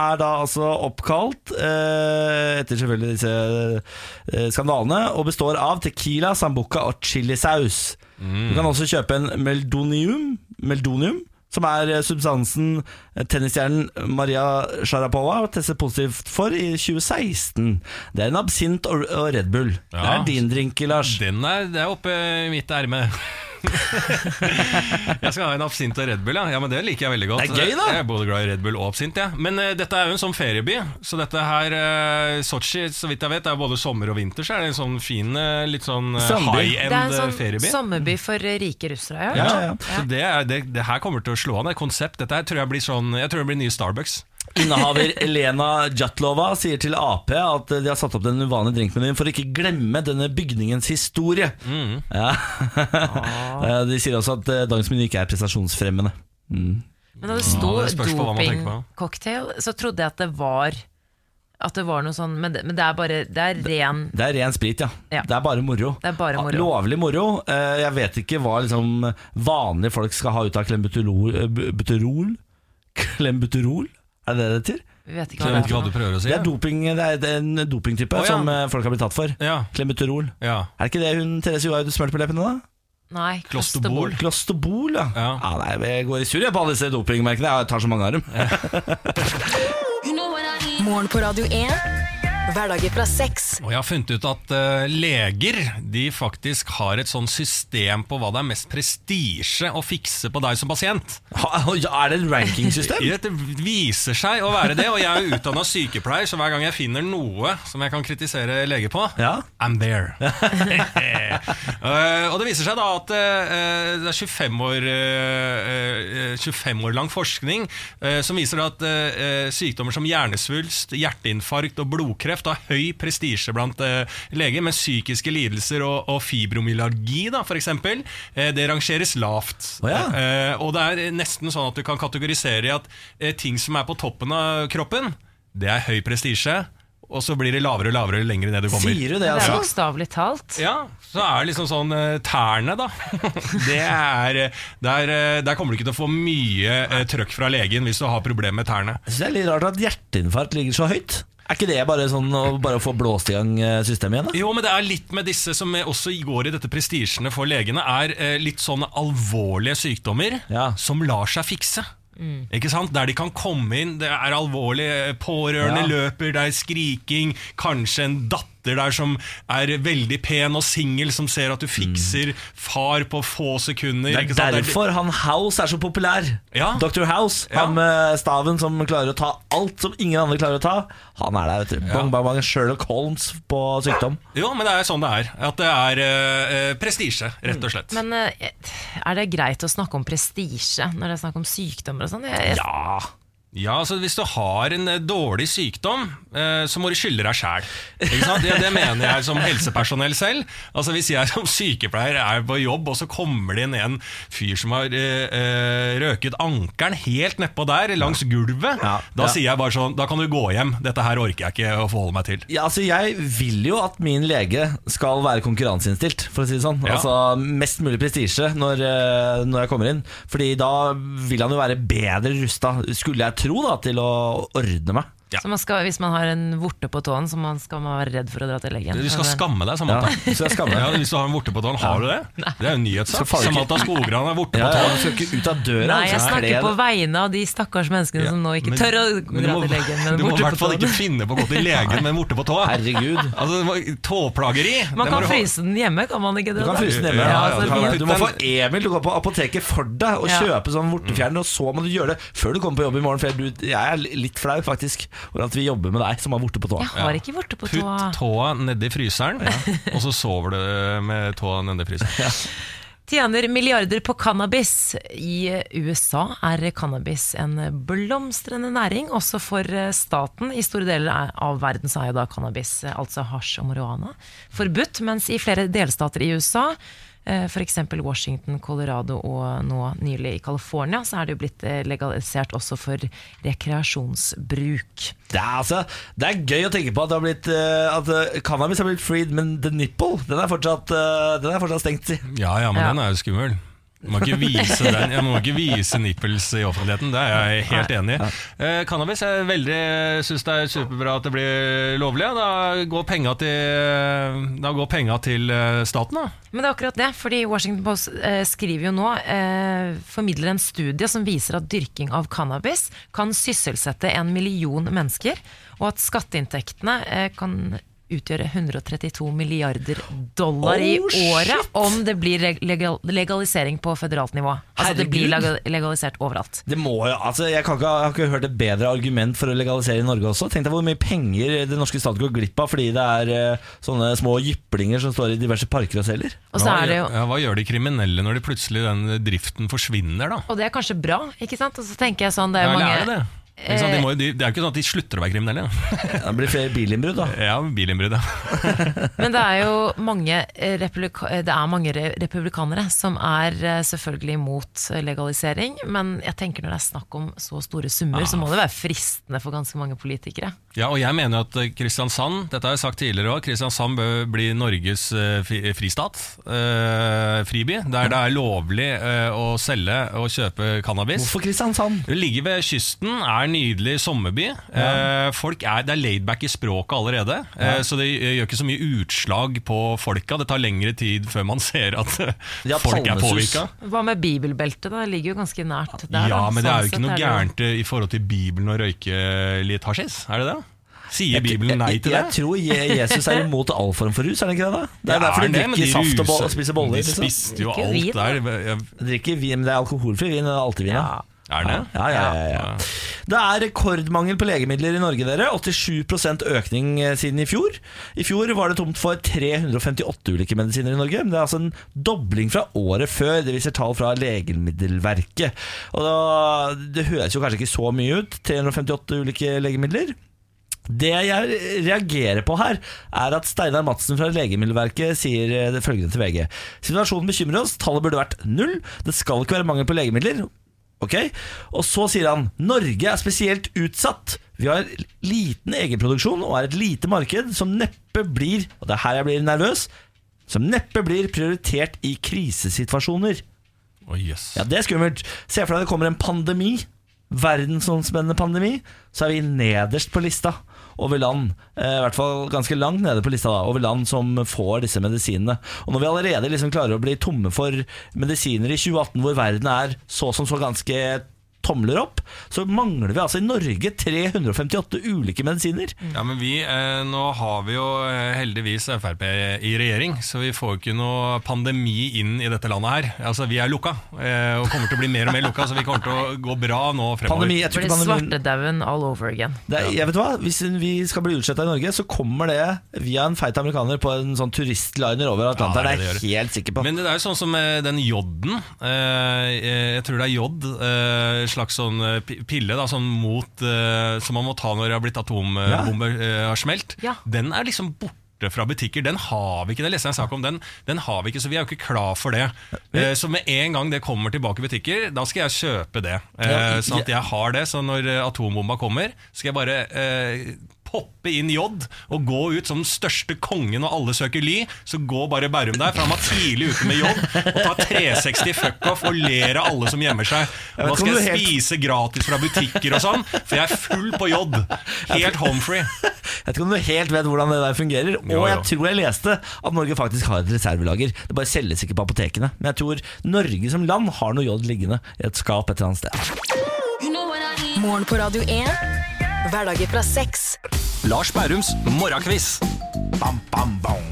er da altså oppkalt etter selvfølgelig disse skandalene, og består av tequila, sambuca og chilisaus. Du kan også kjøpe en meldonium, meldonium som er eh, substansen eh, tennisstjernen Maria Sharapova testet positivt for i 2016. Det er en absint og Red Bull. Det er din drink, Lars. Den er, det er oppe i mitt erme. Jeg skal ha en absint og Red Bull, ja. ja men Det liker jeg veldig godt. Det er gøy, da. Jeg er både glad i Red Bull og absint. Ja. Men uh, dette er jo en sånn ferieby. Så dette her uh, Sotsji, så vidt jeg vet, er både sommer og vinter. Så er det en sånn fin, uh, litt sånn high-end ferieby. Det er en sånn ferieby. sommerby for rike russere. Ja, ja, ja. Så det, er, det, det her kommer til å slå an. Det et konsept. Dette her tror jeg blir sånn Jeg tror det blir nye Starbucks. Innehaver Elena Jatlova sier til Ap at de har satt opp den uvanlige drinkmenyen for å ikke glemme denne bygningens historie. Ja. Ah. de sier også at eh, dagens meny ikke er prestasjonsfremmende. Mm. Men da det sto Ja, dopingcocktail, så trodde jeg at det var At det var noe sånn Men det, men det er bare Det er ren Det er ren sprit, ja. Ja. Det er bare moro. Det er bare moro. Lovlig moro. Eh, Jeg vet ikke hva liksom vanlige folk skal ha ut av klembuterol eh, buterol? Klembuterol? Er det det det heter? Vi vet ikke hva det er. prøver å si. Det er, doping, det er en dopingtype Å, ja. som eh, folk har blitt tatt for. Ja, Klemeterol. ja. Er det ikke det hun Therese Johaug smurte på leppene, da? Nei, klosterbol Klosterbol, ja. Ja. Ja. nei, jeg går i surr jeg, på alle disse dopingmerkene. Jeg tar så mange av dem. Morgen på Radio 1. Hverdager fra seks. Og jeg har funnet ut at uh, leger de faktisk har et sånn system på hva det er mest prestisje å fikse på deg som pasient. Ha, er det et rankingsystem? Det viser seg å være det, og jeg er utdanna sykepleier, så hver gang jeg finner noe som jeg kan kritisere leger på, Ja. I'm there. uh, og det viser seg da at uh, det er 25 år, eh, eh, 25 år lang forskning som viser at sykdommer som hjernesvulst, hjerteinfarkt og blodkreft har høy prestisje blant eh, leger, med psykiske lidelser og, og fibromyalgi, da, for eksempel, eh, det rangeres lavt. Oh, ja. Eh, og det er nesten sånn at du kan kategorisere i at ting som er på toppen av kroppen, det er høy prestisje. Og så blir det lavere og lavere jo lenger ned du kommer. Sier du det, altså? Det er altså? bokstavelig talt. Ja, så er det liksom sånn eh, Tærne, da. Det er, eh, der, eh, der kommer du ikke til å få mye trøkk fra legen hvis du har problemer med tærne. Jeg synes det er litt rart at hjerteinfarkt ligger så høyt. Er ikke det bare sånn å bare få blåst i gang systemet igjen? da? Jo, men det er litt med disse som også går i dette prestisjene for legene, er litt sånne alvorlige sykdommer Ja. som lar seg fikse. Ikke sant? Der de kan komme inn, det er alvorlig, pårørende, Ja. løper, det er skriking, kanskje en datter der som er veldig pen og singel, som ser at du fikser far på få sekunder. Det er derfor han House er så populær. Ja. Dr. House, Ja. han med staven som klarer å ta alt som ingen andre klarer å ta. Han er der, vet du. Bang, bang, bang. Sherlock Holmes på sykdom. Jo, men det er sånn det er. At det er eh, prestisje, rett og slett. Men eh, er det greit å snakke om prestisje når det er snakk om sykdommer og sånn? Ja. Ja, altså Hvis du har en eh, dårlig sykdom, eh, så må du skylde deg sjæl. Det, det mener jeg som helsepersonell selv. Altså Hvis jeg som sykepleier er på jobb, og så kommer det inn en fyr som har eh, røket ankelen helt nedpå der, langs gulvet, Ja, da sier jeg bare sånn Da kan du gå hjem. Dette her orker jeg ikke å forholde meg til. Ja, altså Jeg vil jo at min lege skal være konkurranseinnstilt, for å si det sånn. Ja. Altså Mest mulig prestisje når, når jeg kommer inn. Fordi da vil han jo være bedre rusta, skulle jeg tro, da til å ordne meg. Ja. Så man skal, hvis man har en vorte på tåen, så man skal man være redd for å dra til legen? Du skal skamme deg, Ja, Samantha. så jeg Ja, hvis du har en vorte på tåen, har du det? Det er jo en nyhetssak. Samantha Skogran er vorte Ja, på tåen. du skal ikke ut av døra. Nei, jeg skal snakker på vegne av de stakkars menneskene som nå ikke Men- tør å dra må- til legen med en Du må i hvert fall ikke finne på å gå til legen med en vorte på tå. Herregud. Altså, Tåplageri. Man kan fryse den hjemme, kan man ikke det? Du kan fryse den hjemme. Ja, Ja, ja, du, du du må få Emil til å gå på apoteket for deg og kjøpe sånn vortefjerner, og så må du gjøre det før du kommer på jobb i morgen. For jeg er litt flau faktisk at vi jobber med deg som har vorte på tåa. Jeg har ikke vorte på tåa. Putt tåa nedi fryseren, og så sover du med tåa nedi fryseren. Tjener milliarder på cannabis. I USA er cannabis en blomstrende næring, også for staten. I store deler av verden så er jo da cannabis, altså hasj og marihuana, forbudt. Mens i flere delstater i USA Eh, F.eks. Washington, Colorado og nå nylig i California så er det jo blitt eh, legalisert også for rekreasjonsbruk. Det er, altså, det er gøy å tenke på at, det har blitt, eh, at eh, cannabis har blitt freed, men the nipple den er fortsatt, eh, den er fortsatt stengt. Ja, ja, men Ja. den er jo skummel. Må ikke vise den Jeg må ikke vise nipples i offentligheten, det er jeg helt enig i. Eh, cannabis jeg veldig syns det er superbra at det blir lovlig. Da går penga til, da går penga til eh, staten, da. Men det er akkurat det, fordi Washington Post eh, skriver jo nå eh, formidler en studie som viser at dyrking av cannabis kan sysselsette en million mennesker, og at skatteinntektene eh, kan utgjøre 132 milliarder dollar i året shit! om det blir legal legalisering på federalt nivå. Altså det blir legalisert overalt. Det må jo, altså jeg, kan ikke, jeg har ikke hørt et bedre argument for å legalisere i Norge også. Tenk deg hvor mye penger det norske stat går glipp av fordi det er uh, sånne små jyplinger som står i diverse parker og selger. Og så er det jo ja, hva gjør de kriminelle når de plutselig den driften forsvinner, da? Og det er kanskje bra, ikke sant? Og så tenker jeg sånn, det er Ja, jo mange er det sant? De må, jo- de, det er jo ikke sånn at de slutter å være kriminelle. Det blir flere bilinnbrudd, da. Ja, bilinnbrudd, ja. Men det er jo mange, eh, republika eh, det er mange republikanere som er eh, selvfølgelig imot eh, legalisering, men jeg tenker når det er snakk om så store summer, så må det være fristende for ganske mange politikere. Ja, og jeg mener at eh, Kristiansand, dette har jeg sagt tidligere også, Kristiansand bør bli Norges eh, fri- fristat, Øh, friby, der det er lovlig øh, å selge og kjøpe cannabis. Hvorfor Kristiansand? Det ligger ved kysten, er en nydelig sommerby. Eh, folk er, det er laidback i språket allerede, eh, så det eh, gjør ikke så mye utslag på folka. Det tar lengre tid før man ser at folk er påvirka. Hva med bibelbeltet? da? Det ligger jo ganske nært der. Ja, da. men det er jo ikke noe er gærent i forhold til Bibelen å røyke litt hasjis, er det det? Sier Bibelen nei til det? jeg tror Jesus er imot all form for rus, er det ikke det? da? Det er Ja, derfor de drikker saft og, bo- og spiser boller. De Liksom. spiste jo alt vin, der. Ja, De drikker vin, men det er alkoholfri vin. Det er alltid vin, ja. Er det? Ja, ja, ja, ja. Det er rekordmangel på legemidler i Norge, dere. 87% økning eh, siden i fjor. I fjor var det tomt for 358 ulike medisiner i Norge. Det er altså en dobling fra året før. Det viser tall fra Legemiddelverket. Og da, Det høres jo kanskje ikke så mye ut. 358 ulike legemidler. Det jeg reagerer på her, er at Steinar Madsen fra Legemiddelverket sier eh, det følgende til VG. Situasjonen bekymrer oss, tallet burde vært null. Det skal ikke være mangel på legemidler. Ok, Og så sier han Norge er spesielt utsatt. Vi har liten egenproduksjon og er et lite marked som neppe blir Og det er her jeg blir nervøs. Som neppe blir prioritert i krisesituasjoner. Oh, yes. Ja, det er skummelt. Se for deg det kommer en pandemi. Verdensomspennende pandemi. Så er vi nederst på lista over land, eh, i hvert fall ganske langt nede på lista, da, over land som får disse medisinene. Og når vi allerede liksom klarer å bli tomme for medisiner i 2018, hvor verden er så som så ganske tomler opp, så mangler vi altså i Norge 358 ulike medisiner. Ja, men vi, eh, Nå har vi jo eh, heldigvis Frp i regjering, så vi får jo ikke noe pandemi inn i dette landet her. Altså, Vi er lukka, eh, og kommer til å bli mer og mer lukka, så vi kommer til å gå bra nå fremover. Pandemi, jeg Det tror ikke pandemien svartedauden all over again. det er, jeg vet hva, Hvis vi skal bli utsletta i Norge, så kommer det via en feit amerikaner på en sånn turistliner over Atlanteren. Ja, det det er er jeg helt sikker på. Men det er jo sånn som eh, den jodden. eh, Jeg tror det er jod. eh, slags sånn eh, pille da, sånn mot, uh, som man må ta når det har blitt atombomber uh, har smelt. Ja. Den er liksom borte fra butikker. Den har vi ikke. Det leste jeg en sak om. Den, den har vi ikke, så vi er jo ikke klar for det. Eh, Så med en gang det kommer tilbake i butikker, da skal jeg kjøpe det. Eh, Sånn at jeg har det. Så når atombomba kommer, skal jeg bare poppe inn J og gå ut som den største kongen og alle søker ly, så går bare Bærum der, for han var tidlig ute med J og tar 360 fuck off og ler av alle som gjemmer seg. Og nå skal jeg spise gratis fra butikker og sånn, for jeg er full på J. Helt homefree. Jeg vet ikke om du helt vet hvordan det der fungerer. Og jeg tror jeg leste at Norge faktisk har et reservelager. Det bare selges ikke på apotekene. Men jeg tror Norge som land har noe J liggende i et skap et eller annet sted. Morgen på Radio 1. Hverdager fra seks. Lars Bærums morgenkviss. Bam, bam, bam.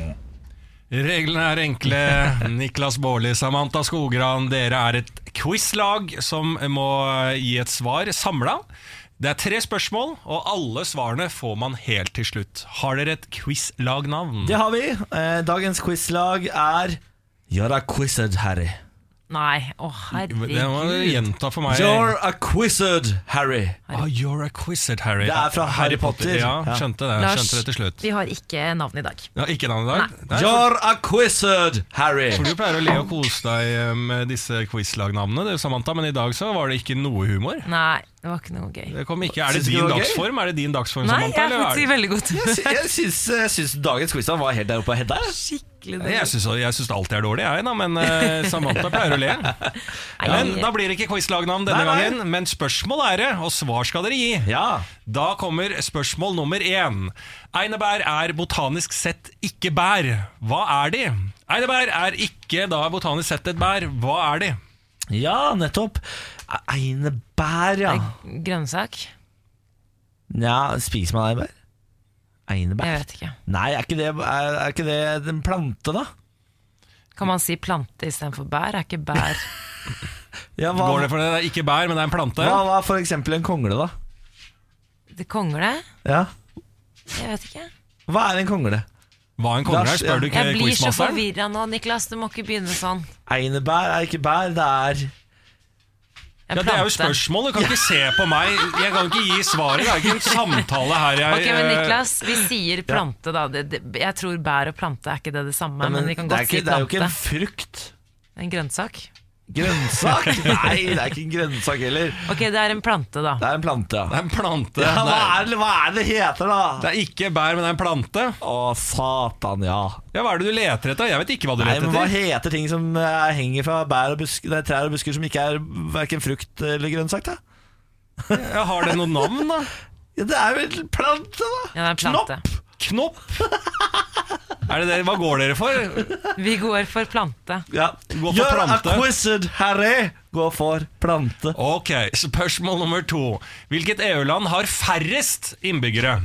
Reglene er enkle. Niklas Baarli, Samantha Skogran, dere er et quizlag som må gi et svar samla. Det er tre spørsmål, og alle svarene får man helt til slutt. Har dere et quizlagnavn? Det har vi. Eh, Dagens quizlag er Jara quizet, Harry. Nei, å Det må du herregud. gjenta for meg. You're a quizzard, Harry. Ah, you're a quizzard, Harry. Det er fra Harry Potter. Ja, Ja. skjønte det. Lars, skjønte det til slutt. vi har ikke navn i dag. Ja, ikke navn i dag? Nei. You're a quizzard, Harry. For du pleier å le og kose deg eh, med disse quizlagnavnene, det, Samantha, men i dag så var det ikke noe humor. Nei, det var ikke noe gøy. Det kom ikke, er det din det dagsform? Er det din dagsform, Nei, Samantha? jeg det- veldig godt Jeg, sy- jeg syns, jeg syns dagens quiz var helt der oppe og hedda. jeg. Skikkelig Jeg syns, jeg syns alltid er dårlig, jeg, da, men uh, Samantha pleier å le. Men da blir det ikke quizlagnavn denne Nei, nei. gangen, men spørsmål er det, og svar skal dere gi. Ja. Da kommer spørsmål nummer én. Einebær er botanisk sett ikke bær. Hva er de? Einebær er ikke da botanisk sett et bær. Hva er de? ja, nettopp. Einebær, ja. Grønnsak? ja. Spiser man einebær? Einebær? Jeg vet ikke. Nei, er ikke, det, er, er ikke det en plante, da? Kan man si plante istedenfor bær? Er ikke bær Ja, hva, Går det for det? Det er ikke bær, men det er en plante. hva er for eksempel en kongle, da? Det kongle? Ja. Jeg vet ikke. Hva er en kongle? Hva er en kongle Lars, spør du ikke Jeg blir så forvirra nå, Niklas. Du må ikke begynne sånn. Einebær er ikke bær, det er En Ja, det er jo spørsmålet. spørsmål, du kan ikke se på meg. Jeg kan ikke gi svaret. Det er ikke en samtale her. Jeg, Ok, men eh, Niklas, vi sier plante, da. Jeg tror bær og plante er ikke det det samme, men, vi kan godt ikke, si det er jo ikke en frukt. En grønnsak? Grønnsak? Nei, det er ikke en grønnsak heller. Ok, det er en plante, da. Det er en plante, Det er en plante. ja hva, er, det, hva er det det heter, da? det er ikke bær, men det er en plante. Å, satan, ja. Ja, Hva er det du leter etter? Jeg vet ikke hva du Nei, leter men Hva etter. heter ting som eh, henger fra bær og busk, nei, trær og busker som ikke er hverken frukt eller grønnsak? da? Ja, har det noe navn, da? Ja, Det er vel plante, da? Ja, det er en plante. Knopp? Er det det? Hva går dere for? Vi går for plante. Ja. Gå for You're plante. a quizzard, Harry! Gå for plante. Ok, spørsmål nummer to. Hvilket EU-land har færrest innbyggere?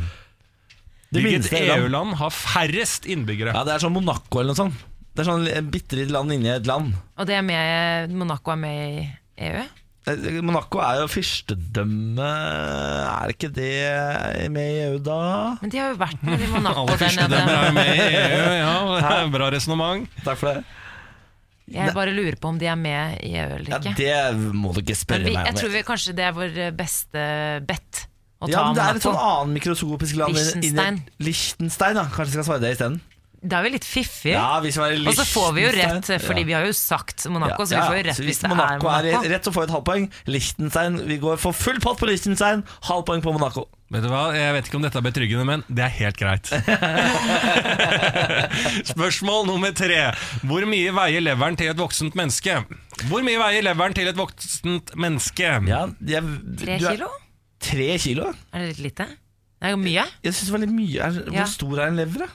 Det Hvilket minste EU-land. EU-land har færrest innbyggere? Ja, Det er sånn Monaco eller noe sånt. Det er sånn bitte lite land inni et land. Og det er med Monaco er med i EU? Eh, Monaco er jo fyrstedømme Er ikke det med i EU, da? Men de har jo vært med i Monaco Alle fyrstedømmer er er med i EU, ja. Bra resonnement. Takk for det. Jeg bare lurer på om de er med i EU eller ikke. Ja. Det må du ikke spørre vi, meg jeg tror vi, kanskje det er vår beste bet å ta Ja, men Det er et sånn annet mikroskopisk land Liechtenstein. Liechtenstein, da. Kanskje jeg skal svare det isteden? Da er jo litt fiffig. Ja, være Og så får vi jo rett, fordi Ja. vi har jo sagt Monaco, så vi får jo rett hvis hvis det er Monaco er rett, så får vi et halvpoeng, Lichtenstein Liechtenstein, vi går for full pott på Liechtenstein, halvpoeng på Monaco. Vet du hva, Jeg vet ikke om dette er betryggende, men det er helt greit. Spørsmål nummer tre. Hvor mye veier leveren til et voksent menneske? Hvor mye veier leveren til et voksent menneske? Ja, jeg, Tre kilo? er-? Tre kilo? Er det litt lite? Det er jo mye. Jeg syns det var litt mye. Er, Ja. Hvor stor er en lever, da?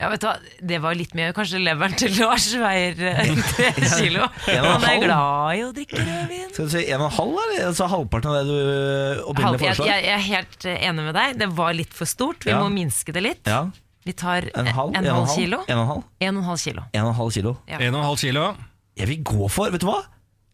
Ja, vet du hva, Det var litt mye. Kanskje leveren til Lars veier eh, tre kilo. En og en Han er halv. glad i å drikke rødvin. Skal du si en og en halv, eller altså halvparten av det du øh, Halv, opprinnelig jeg, foreslår? jeg, jeg er helt eh, enig med deg. Det var litt for stort. Vi Ja. må minske det litt. Ja, Vi tar En halv, en, en og halv en halv, kilo. En og en halv, En og en halv kilo. en og en halv kilo. Ja. En og en halv kilo. Jeg vil gå for, vet du hva?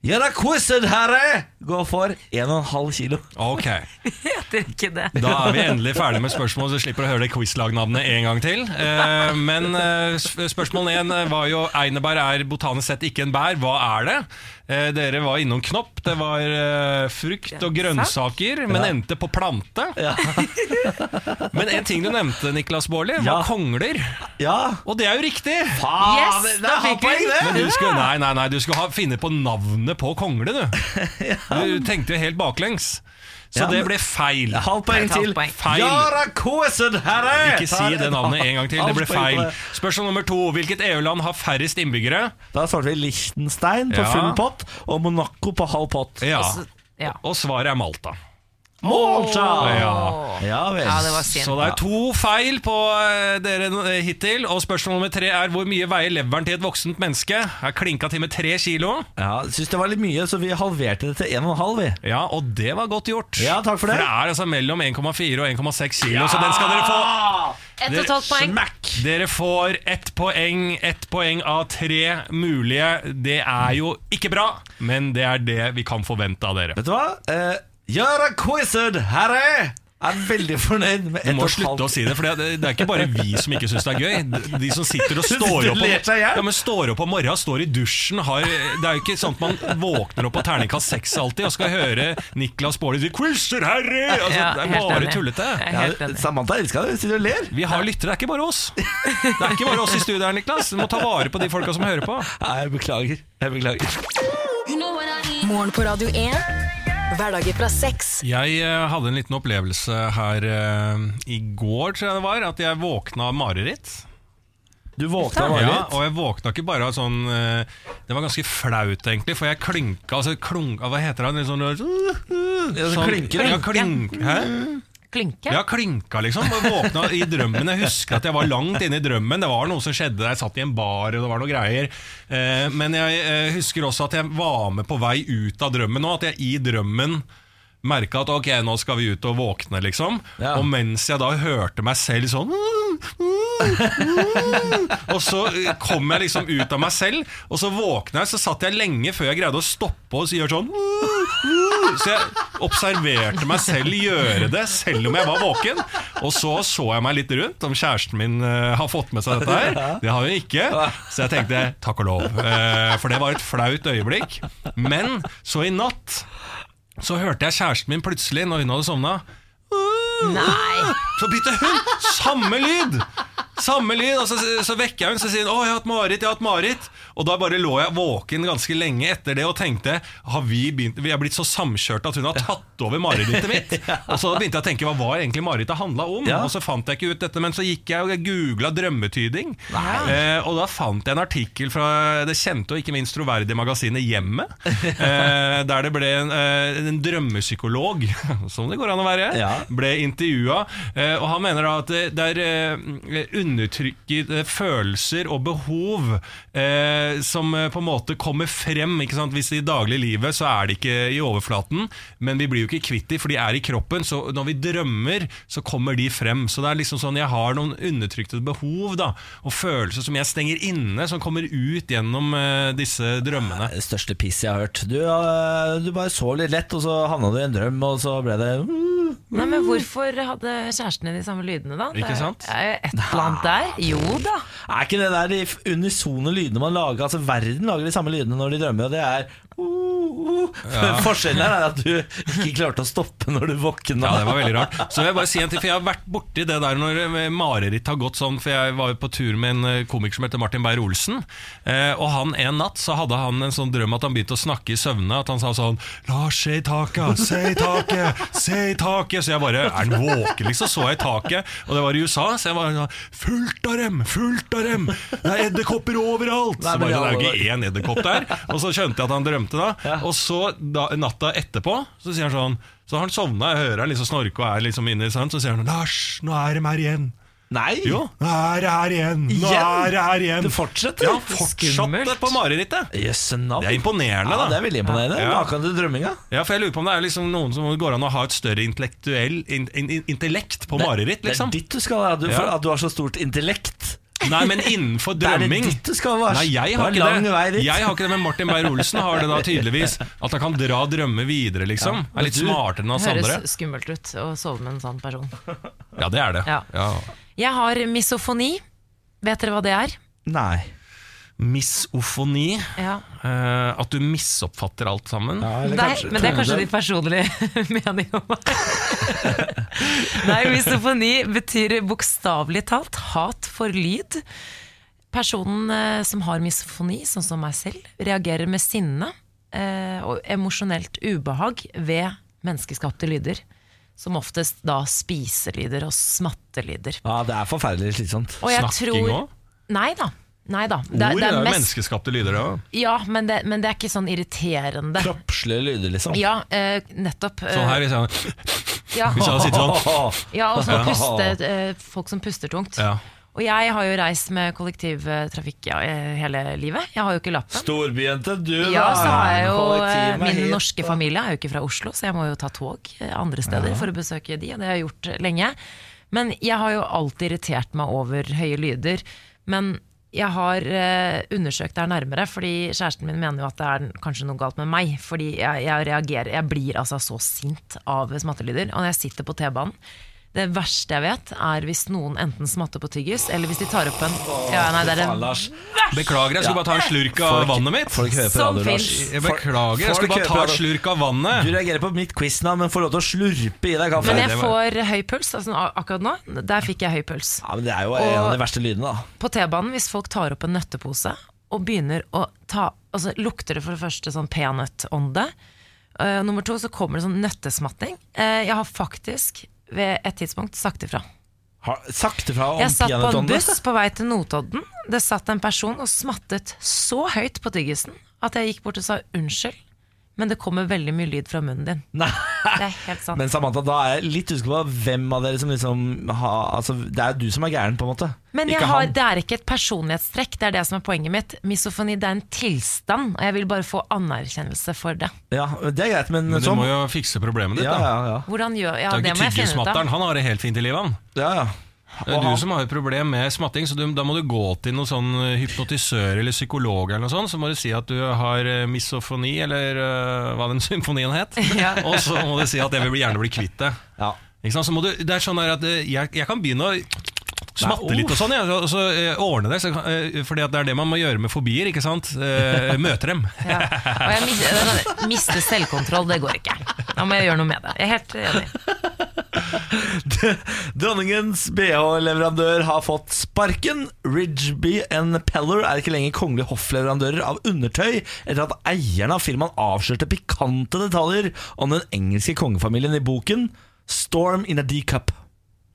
Gjør deg quizet herre! Gå for en og en halv kilo. Ok, Heter ikke det. Da er vi endelig ferdig med spørsmål, så slipper å høre det quizlagnavnet en gang til. Eh, men eh, sp- spørsmål én var jo Einebær er botanisk sett ikke en bær. Hva er det? Eh, dere var innom knopp. Det var eh, frukt og grønnsaker, men endte på plante. Ja. Men en ting du nevnte, Niklas Baarli, var Ja. kongler. ja. Og det er jo riktig! Faen, Yes, da fikk vi det! Men du skulle, nei, nei, nei, du skulle ha, finne på navnet på kongle, du. Du tenkte jo helt baklengs. Så Ja, det ble feil. Halvt poeng til. Feil. Yara deg herre! Ikke si det navnet en gang til. Det ble feil. Spørsmål nummer to. Hvilket EU-land har færrest innbyggere? Da svarte vi Liechtenstein på Ja. full pott og Monaco på halv pott. Ja. Og svaret er Malta. Malta! Ja. Ja vel. Ja, det var synd. Så det er to feil på eh, dere eh, hittil. Og spørsmål nummer tre er hvor mye veier leveren til et voksent menneske? Er klinka til med tre kilo. Ja, Syns det var litt mye, så vi halverte det til en og en halv. vi. Ja, og det var godt gjort. Ja, takk for det. For det er altså mellom 1,4 og 1,6 kilo, så den skal dere få. Ett og et halvt poeng. Dere får ett poeng, ett poeng av tre mulige. Det er jo ikke bra, men det er det vi kan forvente av dere. Vet du hva? Eh, Gjør quized, herre! er veldig fornøyd med Du ett må slutte å si det, for det, det er ikke bare vi som ikke syns det er gøy. De- som sitter og står opp, hjel. ja, men står opp om morgenen, står i dusjen har, Det er jo ikke sånn at man våkner opp på terningkast seks alltid og skal høre Niklas Baarli si 'Quizer, herre!' Altså, Ja, det er bare tullete. Jeg ja. Samantha elsker det, sitter og ler. Vi har lyttere, det er ikke bare oss. Det er ikke bare oss i studio her, Niklas. Du må ta vare på de folka som hører på. Nei, jeg beklager. Jeg beklager. Morgen på Radio 1. Hverdager fra sex. Jeg eh, hadde en liten opplevelse her eh, i går, tror jeg det var, at jeg våkna av mareritt. Du våkna mareritt? Ja, og jeg våkna ikke bare av sånn eh, Det var ganske flaut, egentlig, for jeg klynka altså klunka, Hva heter det? Litt Sånn, Ja, så sånn, klynker du. ja, klynk, hæ? Klynke? Ja, klinka, liksom. Og våkna i drømmen. Jeg husker at jeg var langt inne i drømmen. Det var noe som skjedde. Jeg satt i en bar, og det var noe greier. Eh, men jeg eh, husker også at jeg var med på vei ut av drømmen nå. At jeg i drømmen merka at ok, nå skal vi ut og våkne, liksom. Ja. Og mens jeg da hørte meg selv sånn Og så kom jeg liksom ut av meg selv, og så våkna jeg. Så satt jeg lenge før jeg greide å stoppe og gjøre sånn så jeg observerte meg selv gjøre det, selv om jeg var våken. Og så så jeg meg litt rundt, om kjæresten min uh, har fått med seg dette her. Det har hun ikke, så jeg tenkte takk og lov. Uh, for det var et flaut øyeblikk. Men så i natt så hørte jeg kjæresten min plutselig, når hun hadde sovna, Nei! så begynte hun samme lyd! Samme lyd, og så, så vekker jeg henne, så sier hun 'Å, jeg har hatt mareritt', jeg har hatt mareritt. Og da bare lå jeg våken ganske lenge etter det og tenkte Har vi begynt Vi er blitt så samkjørte at hun har tatt over marerittet mitt. Og så begynte jeg å tenke hva var egentlig marerittet handla om? Ja. Og så fant jeg ikke ut dette, men så gikk jeg og googla drømmetyding. Eh, og da fant jeg en artikkel fra det kjente og ikke minst troverdige magasinet Hjemmet. Eh, der det ble en, eh, en drømmepsykolog, som det går an å være, Ja. ble intervjua. Eh, og han mener da at det er eh, undertrykkede følelser og behov eh, som eh, på en måte kommer frem. Ikke sant? Hvis i dagliglivet så er det ikke i overflaten, men vi blir jo ikke kvitt dem, for de er i kroppen. Så når vi drømmer, så kommer de frem. Så det er liksom sånn jeg har noen undertrykte behov da, og følelser som jeg stenger inne, som kommer ut gjennom eh, disse drømmene. Det største piss jeg har hørt. Du, uh, du bare sov litt lett, og så havna du i en drøm, og så ble det Nei, men Hvorfor hadde kjærestene de samme lydene, da? Ikke sant? Det er jo et eller annet der. Jo da. Er ikke det der de unisone lydene man lager? Altså Verden lager de samme lydene når de drømmer, og det er uh, uh. Forskjellen er at du ikke klarte å stoppe når du våkna. Ja, det var veldig rart. Så jeg bare si en ting, for jeg har vært borti det der når eh, mareritt har gått sånn, for jeg var jo på tur med en eh, komiker som heter Martin Beyer-Olsen, eh, og han en natt så hadde han en sånn drøm at han begynte å snakke i søvne, at han sa sånn Lars, se i taket, se i taket, se i taket. Så jeg bare, er han våken liksom? Så jeg i taket, og det var i USA, så jeg var sånn, fullt av dem, fullt av dem, det er edderkopper overalt. Nei, Så bare, det er jo ja, ikke én edderkopp der. Og så skjønte jeg at han drømte da, og så da, natta etterpå, så sier han sånn så har han sovna, jeg hører han liksom snorke og er liksom inne i så sier han 'Lars, nå er de her igjen'. Nei! Jo, nå er det her igjen. Nå er det her igjen. Det fortsetter. Ja, fortsatt Skummelt. på marerittet. Yes, no. Det er imponerende, Ja, det er veldig imponerende. Ja. Maken til drømminga. Ja, for jeg lurer på om det er liksom noen som går an å ha et større intellektuell in, in, in, intellekt på mareritt, liksom. Det er ditt du skal ha, du, Ja. at du har så stort intellekt. Nei, men innenfor drømming Det er det ditt skal ha. Nei, jeg Det har er ikke lang det. vei dit. Jeg har ikke det, men Martin Beyer-Olsen har det da tydeligvis. At han kan dra drømmer videre, liksom. Er litt Du- smartere enn oss andre. Høres skummelt ut å sove med en sånn person. Ja, det er det. Ja. Ja. Jeg har misofoni. Vet dere hva det er? Nei. Misofoni. Ja. Uh, at du misoppfatter alt sammen. Ja, Nei, kanskje- men det er kanskje din personlige mening om meg. Nei, misofoni betyr bokstavelig talt hat for lyd. Personen uh, som har misofoni, sånn som meg selv, reagerer med sinne uh, og emosjonelt ubehag ved menneskeskapte lyder. Som oftest da spiselyder og smattelyder. Ja, det er forferdelig slitsomt. Snakking tror òg? Nei da. Nei da. Det, Ord det er er mest, menneskeskapte lyder, det òg. ja, men det, men det er ikke sånn irriterende. Kroppslige lyder, liksom. Ja, eh, nettopp. Sånn her, hvis jeg, ja. hvis jeg hadde sittet sånn Ja, og så puste, eh, folk som puster tungt. ja. Og jeg har jo reist med kollektivtrafikk ja, eh, hele livet. Jeg har jo ikke lappen. Storbyjente, du, da. Ja, så har jeg jo eh, Min helt- norske familie er jo ikke fra Oslo, så jeg må jo ta tog andre steder for å besøke de, og det har jeg gjort lenge. Men jeg har jo alltid irritert meg over høye lyder. Men jeg har eh, undersøkt det her nærmere, fordi kjæresten min mener jo at det er kanskje noe galt med meg. Fordi jeg, jeg reagerer, jeg blir altså så sint av smattelyder. Og når jeg sitter på T-banen Det verste jeg vet, er hvis noen enten smatter på tyggis, eller hvis de tar opp en ja, nei, det er det Lars. Beklager, jeg skulle bare ta en slurk av Folk- vannet mitt. Folk hører på Som radio, Lars. Jeg beklager, jeg skulle bare ta en slurk av Du reagerer på mitt quiznavn, men får lov til å slurpe i deg kaffe. Men jeg får høy puls. Altså, ak- akkurat nå, der fikk jeg høy puls. Ja, men Det er jo en av de verste lydene, da. På T-banen, hvis folk tar opp en nøttepose og begynner å ta Altså lukter det for det første sånn peanøttånde. Uh, nummer to så kommer det sånn nøttesmatting. Eh, jeg har faktisk ved et tidspunkt sagt ifra. Har, sakte fra om Jeg satt på en buss på vei til Notodden. Det satt en person og smattet så høyt på tyggisen at jeg gikk bort og sa unnskyld, men det kommer veldig mye lyd fra munnen din. Nei. Det er helt sant. Men Samantha, da er jeg litt usikker på hvem av dere som liksom har altså, Det er jo du som er gæren, på en måte. Men jeg Ikke har, han. det er ikke et personlighetstrekk, det er det som er poenget mitt. Misofoni det er en tilstand, og jeg vil bare få anerkjennelse for det. Ja, Det er greit, men, Men du må jo fikse problemet ditt, ja, da. ja, ja. Hvordan gjør Ja, Det det må jeg finne ut tyggesmatteren, av. han har det helt fint i livet, han. ja, ja. Det er du som har et problem med smatting, så du, da må du gå til noen sånn hypnotisør eller psykolog eller noe sånt, så må du si at du har eh, misofoni, eller uh, hva den symfonien het, Ja. og så må du si at jeg vil gjerne bli kvitt det. ja. Så må du, det er sånn at eh, jeg, jeg kan begynne å smatte litt og sånn, ja, og så eh, ordne det, eh, fordi det er det man må gjøre med fobier, ikke sant? Eh, møte dem. Ja. Og jeg mis- det er sånn, miste selvkontroll, det går ikke. Da må jeg gjøre noe med det. Jeg er helt enig. Dronningens BH-leverandør har fått sparken. Ridgeby Peller er ikke lenger kongelige hoffleverandører av undertøy etter at eierne av firmaet avslørte pikante detaljer om den engelske kongefamilien i boken Storm in a D-cup.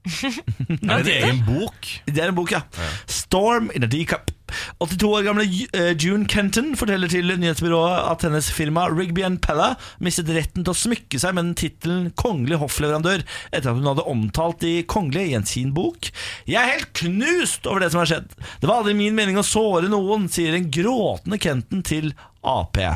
Er det en egen bok? Det er en bok, ja. Storm in a D-cup. 82 år gamle eh, June Kenton forteller til nyhetsbyrået at hennes firma Rigby Pella mistet retten til å smykke seg med den tittelen kongelig hoffleverandør etter at hun hadde omtalt de kongelige i en sin bok. Jeg er helt knust over det som har skjedd. Det var aldri min mening å såre noen, sier en gråtende Kenton til Ap. Eh,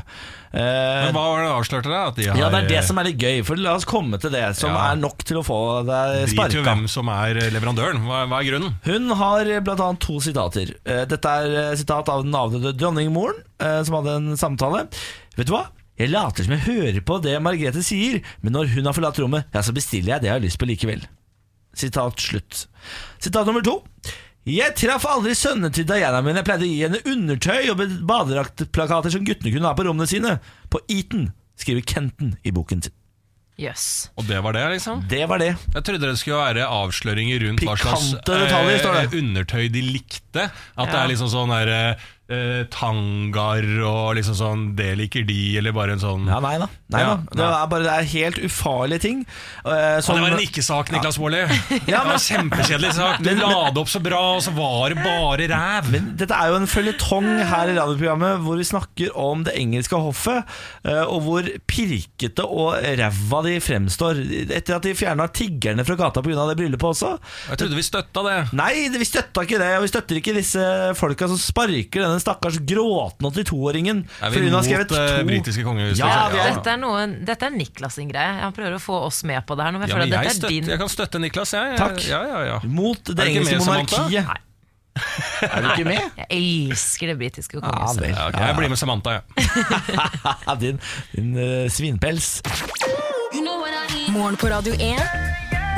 Men hva var det avslørte deg? At de har, ja, det er det som er litt gøy, for la oss komme til det som Ja. er nok til å få deg Drit sparka. hvem som er leverandøren. Hva, hva er grunnen? Hun har annet to sitater. Eh, Dette er eh, sitat av den avdøde dronningmoren, eh, som hadde en samtale. Vet du hva? Jeg later som jeg hører på det Margrethe sier, men når hun har forlatt rommet, ja, så bestiller jeg det jeg har lyst på likevel. Sitat slutt. Sitat nummer to. Jeg traff aldri sønnene til Diana, men jeg pleide å gi henne undertøy og badedraktplakater som guttene kunne ha på rommene sine. På Eton, skriver Kenton i boken sin. Jøss. Og det var det, liksom? Det var det. Jeg trodde det skulle være avsløringer rundt hva slags detaljer, står det. eh, undertøy de likte. At det er liksom sånn der, eh, tangar og liksom sånn Det liker de, eller bare en sånn Ja, nei da. Nei, Ja, da. Det nei. er bare det er helt ufarlige ting. eh, som- det var en ikke-sak, Niklas Baarli. Ja, Det var en kjempekjedelig sak. Du la det opp så bra, og så var det bare ræv. Men dette er jo en føljetong her i radioprogrammet hvor vi snakker om det engelske hoffet, eh, og hvor pirkete og ræva de fremstår. Etter at de fjerna tiggerne fra gata pga. det bryllupet også. Jeg trodde vi støtta det. Nei, vi støtta ikke det, og vi støtter ikke disse folka som sparker denne stakkars gråtende 82-åringen Er fordi hun har mot skrevet det to britiske kongehuset? Ja, er- Dette er, noe, dette er Niklas sin greie. Han prøver å få oss med på det her. Nå, men jeg Ja, men jeg, dette er støtter, din jeg kan støtte Niklas, jeg. jeg Takk. Ja, ja, ja. mot det engelske monarkiet. Nei. Er du ikke med? Jeg elsker det britiske Ja, kongehuset. Ah, okay. Jeg blir med Samantha, jeg. Ja, din din uh, svinpels. Morgen på Radio 1.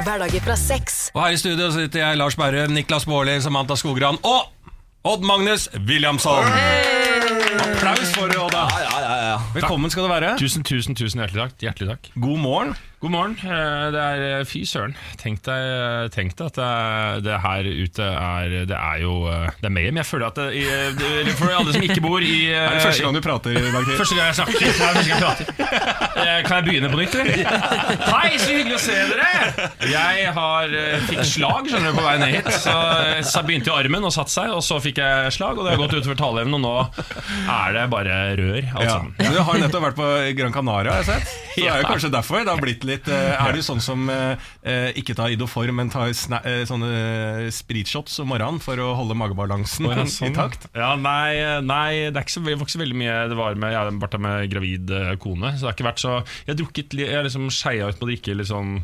Hverdager fra sex. Og her i studio sitter jeg, Lars Berrum, Niklas Baarli, Samantha Skogran og Odd Magnus Williamson. Applaus for Odd. Ja, Ja, ja, ja. Velkommen skal du være. Tusen, tusen, tusen hjertelig takk. Hjertelig takk. God morgen. God morgen. Eh, Det er eh, Fy søren. Tenk deg, tenk deg at det, det her ute er Det er jo eh, Det er Mayhem. Jeg føler at det, i, eh, det- For alle som ikke bor i eh, Er det første gang du prater i dag? Første gang jeg snakker. Det er første gang jeg prater. Eh, Kan jeg begynne på nytt, eller? Hei, så hyggelig å se dere! Jeg har, eh, fikk slag skjønner du, på vei ned hit. Så, så begynte jo armen og satte seg, og så fikk jeg slag. Og det har gått utover taleevnen, og nå er det bare rør. alt Ja. Du har nettopp vært på Gran Canaria, har jeg sett. Så det er jo kanskje derfor det har blitt litt eh, Er du sånn som eh, eh, ikke tar Idoform, men tar sånne spritshots om morgenen for å holde magebalansen ja, sånn. takt? Ja, nei, nei det, er ikke så, ikke så veldig mye det var med, Jeg vært med gravid kone, så det har ikke vært så Jeg har drukket Jeg har liksom skeia ut på å drikke litt sånn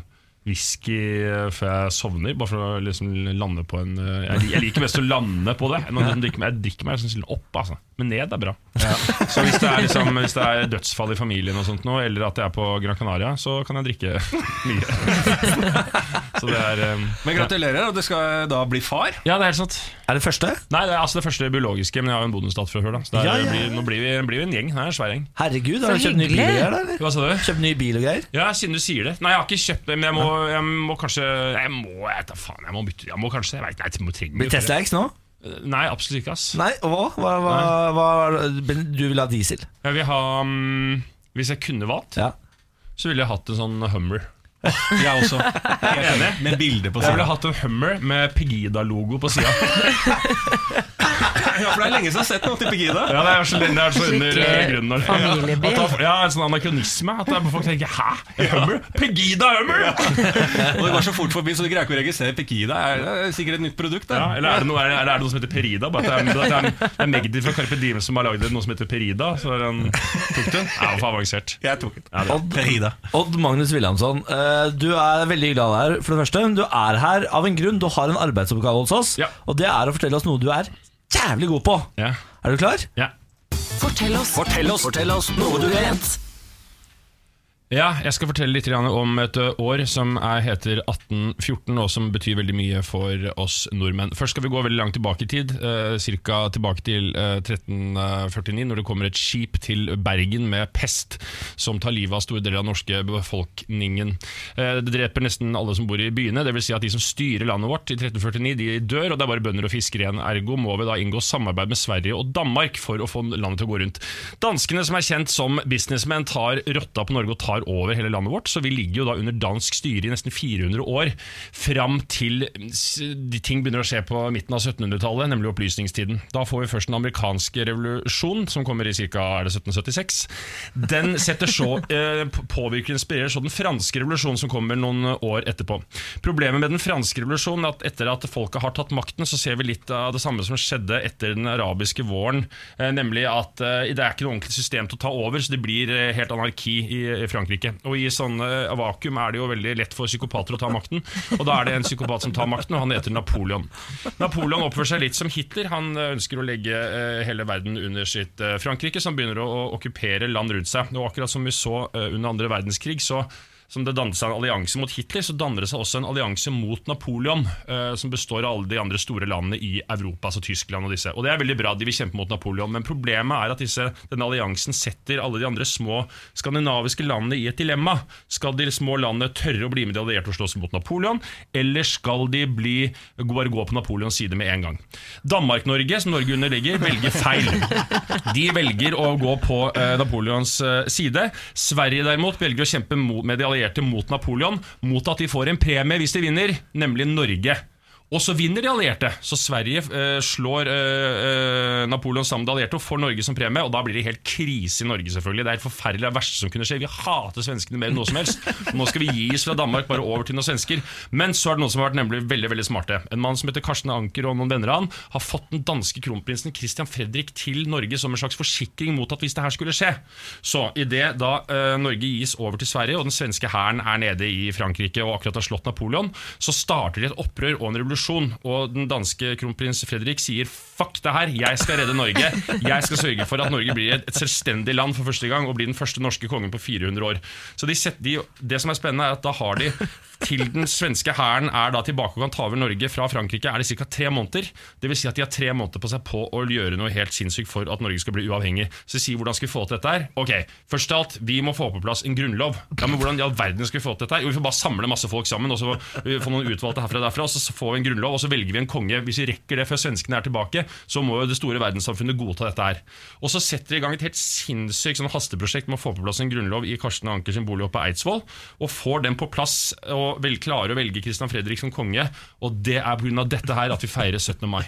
whisky eh, før jeg sovner, bare for å liksom lande på en eh, Jeg, jeg liker best å lande på det. Enn å drikke meg, jeg drikker meg liksom opp, altså. Men ned er bra. Så hvis det, er liksom, hvis det er dødsfall i familien, og sånt nå, eller at jeg er på Gran Canaria, så kan jeg drikke mye. Så det er um, Men gratulerer, og du skal da bli far. Ja, det er helt sant. Er det første? Nei, det er altså det første biologiske, men jeg har jo en bonusdatt fra før. da Så det er, Ja, ja. Blir, Nå blir vi, blir vi en gjeng. Det er en svær gjeng. Herregud, har Så du kjøpt ny bil og hyggelig. greier? da, eller? Hva sa du? Kjøpt ny bil og greier? Ja, siden du sier det. Nei, jeg har ikke kjøpt det, men jeg må, jeg må kanskje Jeg må, jeg vet da faen, jeg må bytte Jeg må kanskje, jeg vet, jeg må trenger Blir Tesla X nå? Nei, absolutt ikke, ass. Nei, og hva? hva, hva, hva du vil ha diesel? Jeg vil ha mm, Hvis jeg kunne valgt, Ja. så ville jeg hatt en sånn Hummer. Jeg også. Helt enig. Med bilde på Jeg ville hatt en Hummer med Pegida-logo på sida. Ja, for det er lenge siden jeg har sett noe til Pegida. Ja, det er så, det er så under eh, grunnen. når- familiebil. At Ja, en sånn anakronisme. At det er- folk tenker 'hæ? Hummer? Pegida-Hummer?' Ja. Og det går så fort forbi, så du greier ikke å registrere Pegida. Er det er sikkert et nytt produkt. Ja, eller er det, noe, er, det, er det noe som heter Perida? Bare at det er, det er, det er Magdi fra Carpe Diem som har lagd noe som heter Perida. Så er den, tok den? Ja, for avansert. Jeg tok den. Ja. Odd, Odd Magnus Williamson, eh, du er veldig deg her. For det første, Du er her av en grunn. Du har en arbeidsoppgave hos oss. Ja. Og det er å fortelle oss noe du er jævlig god på. Ja. Er du klar? Ja. Fortell oss. Fortell oss, fortell oss noe du vet. Ja, jeg skal fortelle litt om et år som er, heter 1814, og som betyr veldig mye for oss nordmenn. Først skal vi gå veldig langt tilbake i tid, uh, ca. tilbake til eh, 1349, når det kommer et skip til Bergen med pest, som tar livet av store deler av den norske befolkningen. Eh, det dreper nesten alle som bor i byene, dvs. Si at de som styrer landet vårt i 1349, de dør, og det er bare bønder og fiskere igjen. Ergo må vi da inngå samarbeid med Sverige og Danmark for å få landet til å gå rundt. Danskene, som er kjent som businessmenn, tar rotta på Norge og tar over hele landet vårt, så vi ligger jo da under dansk styre i nesten 400 år, fram til de ting begynner å skje på midten av 1700-tallet, nemlig opplysningstiden. Da får vi først den amerikanske revolusjon, som kommer i ca. 1776. Den setter så, eh, påvirker og inspirerer så den franske revolusjonen som kommer noen år etterpå. Problemet med den franske revolusjonen er at etter at folket har tatt makten, så ser vi litt av det samme som skjedde etter den arabiske våren, eh, nemlig at eh, det er ikke noe ordentlig system til å ta over, så det blir helt anarki i, i Frankrike. Og i sånne vakuum er det jo veldig lett for psykopater å ta makten, og da er det en psykopat som tar makten, og han heter Napoleon. Napoleon oppfører seg litt som Hitler, han eh, ønsker å legge eh, hele verden under sitt eh, Frankrike, som begynner å, okkupere land rundt seg. Og akkurat som vi så eh, under andre verdenskrig, så som det dannet seg en allianse mot Hitler, så danner det seg også en allianse mot Napoleon, eh, som består av alle de andre store landene i Europa, altså Tyskland og disse. Og det er veldig bra, de vil kjempe mot Napoleon, men problemet er at disse, denne alliansen setter alle de andre små skandinaviske landene i et dilemma. Skal de små landene tørre å bli med de allierte og slåss mot Napoleon, eller skal de bli, bare gå på Napoleons side med en gang? Danmark-Norge, som Norge underlegger, velger feil. De velger å gå på eh, Napoleons eh, side. Sverige derimot velger å kjempe med de allierte mot Napoleon, mot at de får en premie hvis de vinner, nemlig Norge. Og så vinner de allierte, så Sverige eh, slår eh, eh, Napoleon sammen med de allierte og får Norge som premie. Og da blir det helt krise i Norge, selvfølgelig. Det er helt forferdelig, det er verste som kunne skje. Vi hater svenskene mer enn noe som helst. Nå skal vi gis fra Danmark bare over til noen svensker. Men så er det noen som har vært nemlig veldig veldig smarte. En mann som heter Karsten Anker og noen venner av han, har fått den danske kronprinsen Christian Fredrik til Norge som en slags forsikring mot at hvis det her skulle skje. Så idet da eh, Norge gis over til Sverige, og den svenske hæren er nede i Frankrike og akkurat har slått Napoleon, så starter de et opprør og en revolusjon. Og den danske kronprins Fredrik sier fuck det her, jeg skal redde Norge. Jeg skal sørge for at Norge blir et, selvstendig land for første gang og blir den første norske kongen på 400 år. Så de setter, de, Det som er spennende, er at da har de til den svenske hæren er da tilbake og kan ta over Norge fra Frankrike, er det ca. tre måneder. Det vil si at de har tre måneder på seg på å gjøre noe helt sinnssykt for at Norge skal bli uavhengig. Så sier hvordan skal vi få til dette her? Ok, Først av alt, vi må få på plass en grunnlov. Ja, men Hvordan i all verden skal vi få til dette her? Jo, Vi får bare samle masse folk sammen, og så vi få noen utvalgte herfra og derfra, og så får vi en grunnlov, og så velger vi en konge. Hvis vi rekker det før svenskene er tilbake, så må jo det store verdenssamfunnet godta dette her. Og så setter de i gang et helt sinnssykt sånn hasteprosjekt med å få på plass en grunnlov i Karsten Anker sin bolig oppe på Eidsvoll, og får den på plass og vel, klarer å velge Christian Fredrik som konge. Og det er pga. dette her at vi feirer 17. mai.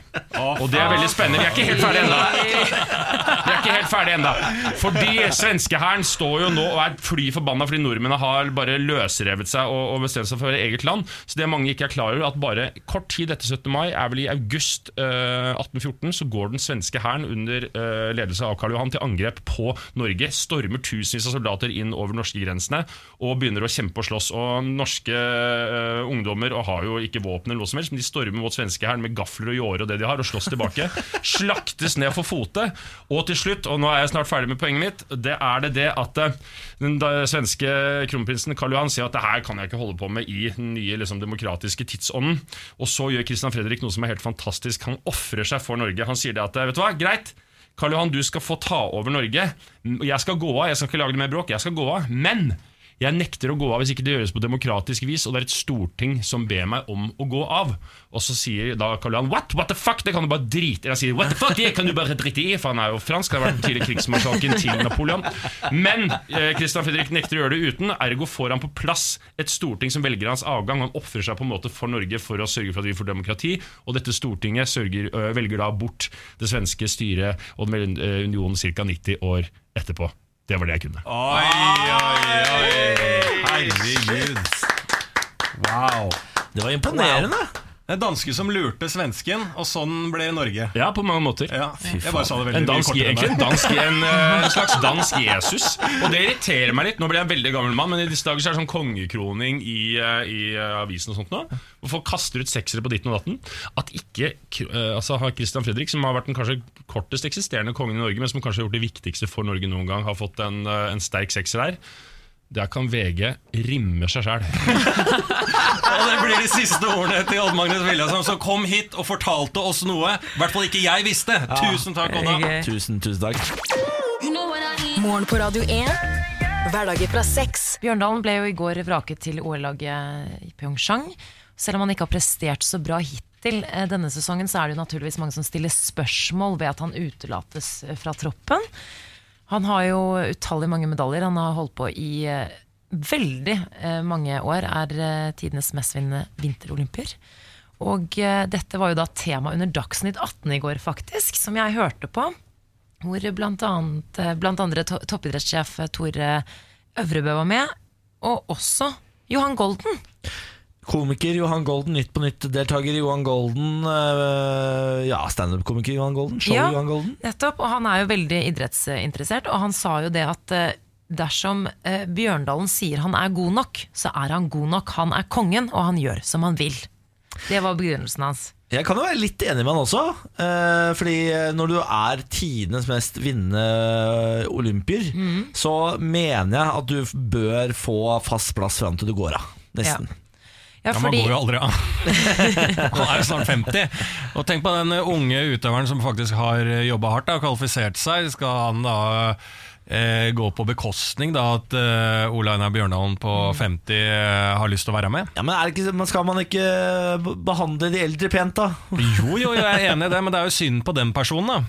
Og det er veldig spennende. Vi er ikke helt ferdige ennå. Vi er ikke helt ferdig ennå. Fordi svenskehæren står jo nå og er fly forbanna fordi nordmennene har bare løsrevet seg og, og bestemt seg for eget land. Så det mange ikke er klar over, at bare kort tid etter 17. mai, er vel i august eh, 1814, så går den svenske hæren under eh, ledelse av Karl Johan til angrep på Norge. Stormer tusenvis av soldater inn over norskegrensene og begynner å kjempe og slåss. Og norske eh, ungdommer og har jo ikke våpen eller noe som helst, men de stormer mot svenskehæren med gafler og jåre og det de har, og slåss tilbake. Slaktes ned for fote. Og til slutt, og nå er jeg snart ferdig med poenget mitt, det er det det at eh, den svenske kronprinsen Karl Johan sier at det her kan jeg ikke holde på med i den nye liksom, demokratiske tidsånden. Og så gjør Christian Fredrik noe som er helt fantastisk. Han ofrer seg for Norge. Han sier det at vet du hva, greit. Karl Johan, du skal få ta over Norge. Jeg skal gå av, jeg skal ikke lage det mer bråk. Jeg skal gå av. Men jeg nekter å gå av hvis ikke det gjøres på demokratisk vis, og det er et storting som ber meg om å gå av. Og så sier da Karl Johan What? What the fuck? Det kan du bare drite i. Jeg sier What the fuck? Det kan du bare drite i, for han er jo fransk. Det har vært tidligere krigsmarsjalken til Napoleon. Men eh, Christian Fredrik nekter å gjøre det uten. Ergo får han på plass et storting som velger hans avgang. Han ofrer seg på en måte for Norge for å sørge for at vi får demokrati. Og dette stortinget sørger, ø, velger da bort det svenske styret og ø, unionen ca. 90 år etterpå. Det var det jeg kunne. Oi, oi, oi. Herregud. Wow. Det var imponerende. Det er danske som lurte svensken, og sånn ble Norge. Ja, på mange måter. Ja, jeg bare sa det veldig En, mye dansk, kortere enn egentlig, en, dansk, en, eh, en slags dansk Jesus. Og det irriterer meg litt. Nå blir jeg en veldig gammel mann, men i disse dager så er det sånn kongekroning i, eh, i eh, avisen og sånt nå. Hvor folk kaster ut seksere på ditten og datten. At ikke altså har Christian Fredrik, som har vært den kanskje kortest eksisterende kongen i Norge, men som kanskje har gjort det viktigste for Norge noen gang, har fått en, en sterk sekser her. Der kan VG rimme seg sjæl. Og det blir de siste ordene til Odd Magnus Williamson, som kom hit og fortalte oss noe i hvert fall ikke jeg visste. Tusen takk, Odda. Tusen, tusen takk. Morgen på Radio 1. Hverdager fra seks. Bjørndalen ble jo i går vraket til OL-laget i Pyeongchang. Selv om han ikke har prestert så bra hittil eh, denne sesongen, så er det jo naturligvis mange som stiller spørsmål ved at han utelates eh, fra troppen. Han har jo utallige mange medaljer. Han har holdt på i eh, veldig eh, mange år. Er eh, tidenes mestvinnende vinterolympier. Og eh, dette var jo da tema under Dagsnytt 18 i går, faktisk, som jeg hørte på. Hvor blant, annet, blant andre to toppidrettssjef Tore Øvrebø var med. Og også Johan Golden. Komiker Johan Golden, Nytt på nytt-deltaker Johan Golden. øh, ja, standup-komiker Johan Golden. Show Ja. Johan Golden. Nettopp, og han er jo veldig idrettsinteressert, og han sa jo det at dersom eh, Bjørndalen sier han er god nok, så er han god nok. Han er kongen, og han gjør som han vil. Det var begrunnelsen hans. Jeg kan jo være litt enig med han også. Eh, fordi når du er tidenes mest vinnende olympier, mm. så mener jeg at du bør få fast plass fram til du går av. Nesten. Ja, Ja, Man går jo aldri av. Han er jo snart 50. Og tenk på den unge utøveren som faktisk har jobba hardt da, og kvalifisert seg. Skal han da eh, gå på bekostning da at eh, Ole Einar Bjørndalen på 50 eh, har lyst til å være med? Ja, men er det ikke, men Skal man ikke b- behandle de eldre pent, da? Jo, jo, jeg er enig i det, men det er jo synd på den personen da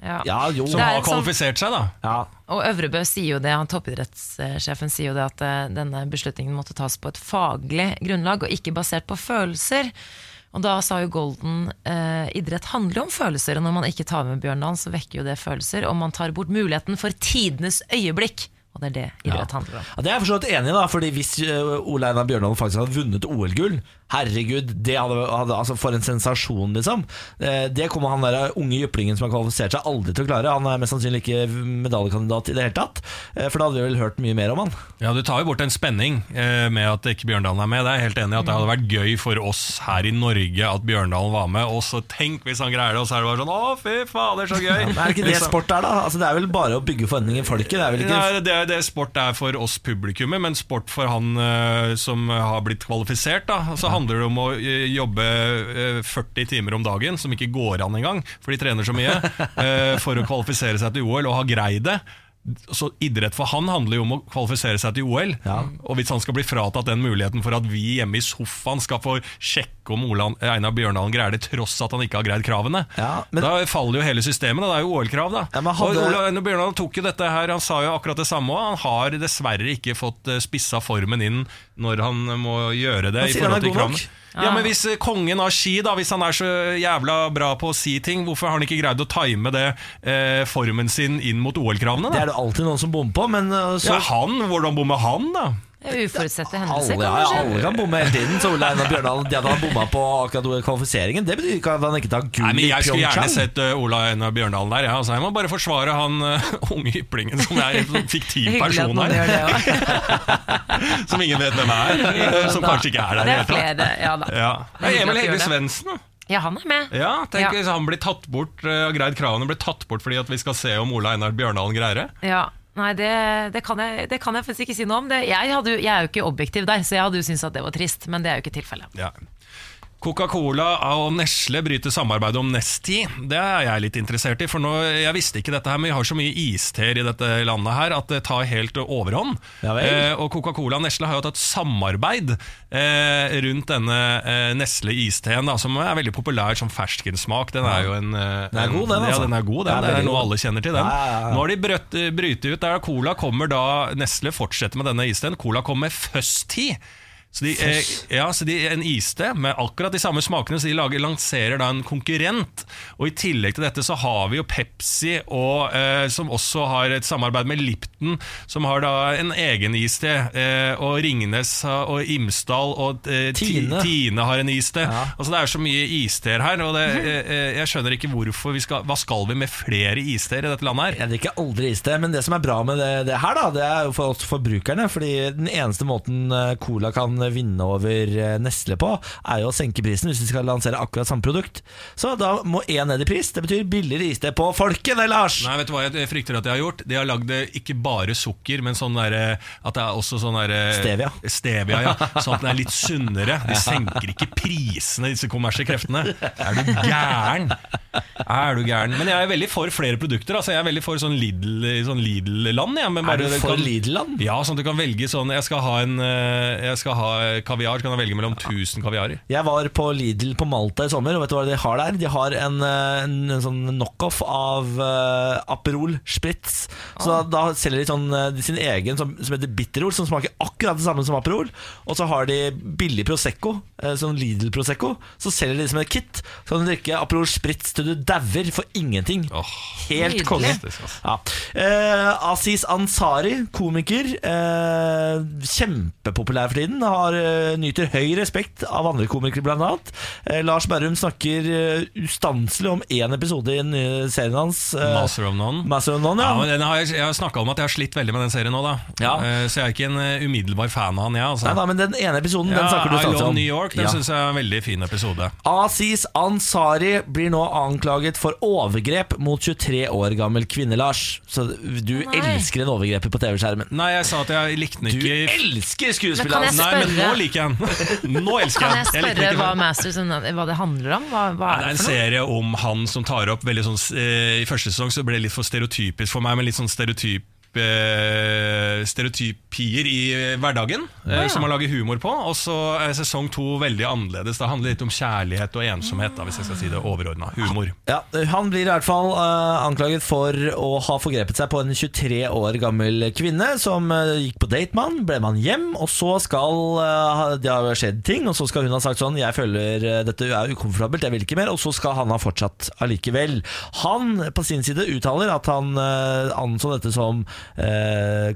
ja. Ja, jo. som Det er har et sånt- kvalifisert seg. da Ja. Og Øvrebø sier jo det, han toppidrettssjefen sier jo det at eh, denne beslutningen måtte tas på et faglig grunnlag, og ikke basert på følelser. Og da sa jo Golden eh, idrett handler om følelser, og når man ikke tar med Bjørndalen, så vekker jo det følelser, og man tar bort muligheten for tidenes øyeblikk. Og det er det idrett handler om. Ja, det er jeg forstått enig i, da Fordi hvis øh, Ole Einar Bjørndalen faktisk hadde vunnet OL-gull Herregud, det hadde, hadde, altså for en sensasjon, liksom. Eh, Det kommer han der unge jyplingen som har kvalifisert seg, aldri til å klare. Han er mest sannsynlig ikke medaljekandidat i det hele tatt. Eh, For da hadde vi vel hørt mye mer om han. Ja, Du tar jo bort en spenning eh, med at ikke Bjørndalen er med. Det er jeg helt enig i at Det hadde vært gøy for oss her i Norge at Bjørndalen var med. Og så tenk hvis han greier det, og så er det bare sånn Å, fy fader, så gøy! Ja, er ikke det Liksom. sport er, da? Altså, det er vel bare å bygge forventninger i folket? Det er vel ikke Nei, det er det sport er for oss publikummet, men sport for han eh, som har blitt kvalifisert. da Så handler det om å eh, jobbe eh, 40 timer om dagen, som ikke går an engang, for de trener så mye, eh, for å kvalifisere seg til OL og ha greid det. Så idrett for han handler jo om å kvalifisere seg til OL. Ja. Og hvis han skal bli fratatt den muligheten for at vi hjemme i sofaen skal få sjekke om Olan, Einar Bjørndalen greier det, tross at han ikke har greid kravene, Ja, men- da faller jo hele systemet. Da. Det er jo OL-krav, da. Ja, hadde- Og Einar Bjørndalen tok jo dette her, han sa jo akkurat det samme, òg. han har dessverre ikke fått eh, spissa formen inn når han må gjøre det. I forhold til nok. kravene. Ja, men Hvis eh, kongen av ski, da Hvis han er så jævla bra på å si ting, hvorfor har han ikke greid å time det eh, formen sin inn mot OL-kravene? Det er det alltid noen som bommer på, men uh, så Ja, han, Hvordan bommer han, da? Uforutsette hendelser, alle, ja, alle kan bomme hele tiden. Så Ole Einar Bjørdal ja, at han bomma på akkurat kvalifiseringen, det betyr ikke at han ikke tar gull Nei, men Jeg skulle gjerne sett uh, Ola Einar Bjørndalen der. Ja. Altså, jeg må bare forsvare han uh, unge hyplingen som er en fiktiv person her. Som ingen vet hvem er. uh, som kanskje ikke er der Det i det hele ja. Ja. Emil Hegge. Svendsen, da. Ja, han er med. Ja, tenk Ja. hvis han blir tatt bort uh, greid kravene, blir tatt bort fordi at vi skal se om Ola Einar Bjørndalen greier det. Ja. Nei, det, det, kan jeg, det kan jeg faktisk ikke si noe om. Det, jeg, hadde, jeg er jo ikke objektiv der, så jeg hadde jo syntes at det var trist. Men det er jo ikke tilfellet. Ja. Coca-Cola og Nestle bryter samarbeidet om Nesti. Det er jeg litt interessert i. For nå, Jeg visste ikke dette her, men vi har så mye isteer i dette landet her at det tar helt overhånd. Ja eh, og Coca-Cola og Nestle har jo tatt samarbeid eh, rundt denne eh, Nestle isteen, som er veldig populær som ferskensmak. Den er jo en, eh, Den er god, den, altså. Ja, den er god, den. Det er noe alle kjenner til, den. Ja. Nå har de brøt, brytet ut der Cola kommer da Nestle fortsetter med denne isteen. Cola kommer med Fuzz-Tea. Så, de, eh, ja, så de, en iste med akkurat de samme smakene, så de lager, lanserer da en konkurrent. Og I tillegg til dette så har vi jo Pepsi, og, eh, som også har et samarbeid med Lipton, som har da en egen iste. Eh, og Ringnes og Imsdal og eh, Tine. Tine har en iste. Ja. Altså Det er så mye isteer her, og det, eh, eh, jeg skjønner ikke hvorfor vi skal Hva skal vi med flere isteer i dette landet her? Jeg drikker aldri iste, men det som er bra med det, det her, da, det er jo for oss forbrukerne. Fordi den eneste måten Cola kan vinne over eh, Nestle på, er jo å senke prisen hvis de skal lansere akkurat samme produkt. Så da må én ned i pris. Det betyr billigere iste på folket, det, Lars! Nei, vet du hva jeg frykter at de har gjort? De har lagd eh, ikke bare sukker, men sånn derre At det er også sånn derre Stevia. Stevia, ja. Sånn at den er litt sunnere. De senker ikke prisene, disse kommersielle kreftene. Er du gæren? Er du gæren? Men jeg er veldig for flere produkter. Altså Jeg er veldig for sånn Lidl sånn Lidl-land. Ja, Er du for Lidl-land? Ja, sånn at du kan velge sånn Jeg skal ha en eh, Jeg skal ha kaviar, så kan du velge mellom 1000 kaviarer. Jeg var på Lidl på Malta i sommer, og vet du hva de har der? De har en, eh, en, en sånn knockoff av uh, Aperol Spritz. Så da, da selger de sånn, eh, sin egen som, som heter Bitterol, som smaker akkurat det samme som Aperol. Og så har de billig Prosecco, eh, sånn Lidl Prosecco. Så selger de det som et kit. Så kan du drikke Aperol Spritz til du dauer for ingenting. Oh, Helt konge. Ja. Uh, Asis Ansari, komiker. Uh, kjempepopulær for tiden. Har, eh, nyter høy respekt av andre komikere, blant annet. Eh, Lars Berrum snakker eh, ustanselig om én episode i serien hans. Master of None. Master of None, Ja, ja. men den har jeg, jeg har snakka om at jeg har slitt veldig med den serien nå, da. Ja. Så jeg er ikke en umiddelbar fan av han, jeg. Altså. Nei, nei, men den ene episoden den snakker du I ustanselig Love om. New York Den Ja. synes jeg er en veldig fin episode. Aziz Ansari blir nå anklaget for overgrep mot 23 år gammel kvinne, Lars. Så du Nei. elsker en overgrep på TV-skjermen. Nei, jeg sa at jeg likte den ikke Du elsker hans! Nei, men nå liker jeg den. Nå elsker jeg den. Kan jeg spørre hva. Masters hva det handler om? Hva, hva er det er en serie om han som tar opp sånn eh, I første sesong så ble det litt for stereotypisk for meg, men litt sånn stereotyp eh, stereotypier i eh, hverdagen, ja. som man lager humor på. Og så er sesong to veldig annerledes. Det handler litt om kjærlighet og ensomhet, da, hvis jeg skal si det overordna. Humor. Ja, Han blir i hvert fall eh, anklaget for å ha forgrepet seg på en 23 år gammel kvinne som eh, gikk på date med han, ble med han hjem, og så skal eh, ha- det har skjedd ting, og så skal hun ha sagt sånn 'Jeg føler eh, dette er ukomfortabelt, jeg vil ikke mer', og så skal han ha fortsatt allikevel. Han på sin side uttaler at han eh, anså dette som eh,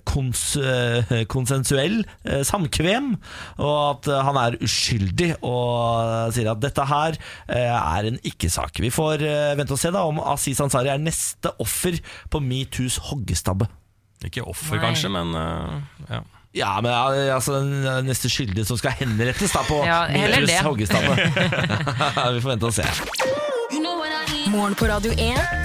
kons eh, konsensuell eh, samkvem, og at eh, han er uskyldig, og sier at dette her eh, er en ikke-sak. Vi får eh, vente og se da om Aziz Ansari er neste offer på metoo's hoggestabbe. Ikke offer, Nei. kanskje, men eh, ja. Ja, men altså den neste skyldige som skal henrettes da på Ja, metoo's hoggestabbe. Vi får vente og se. Morgen på Radio 1.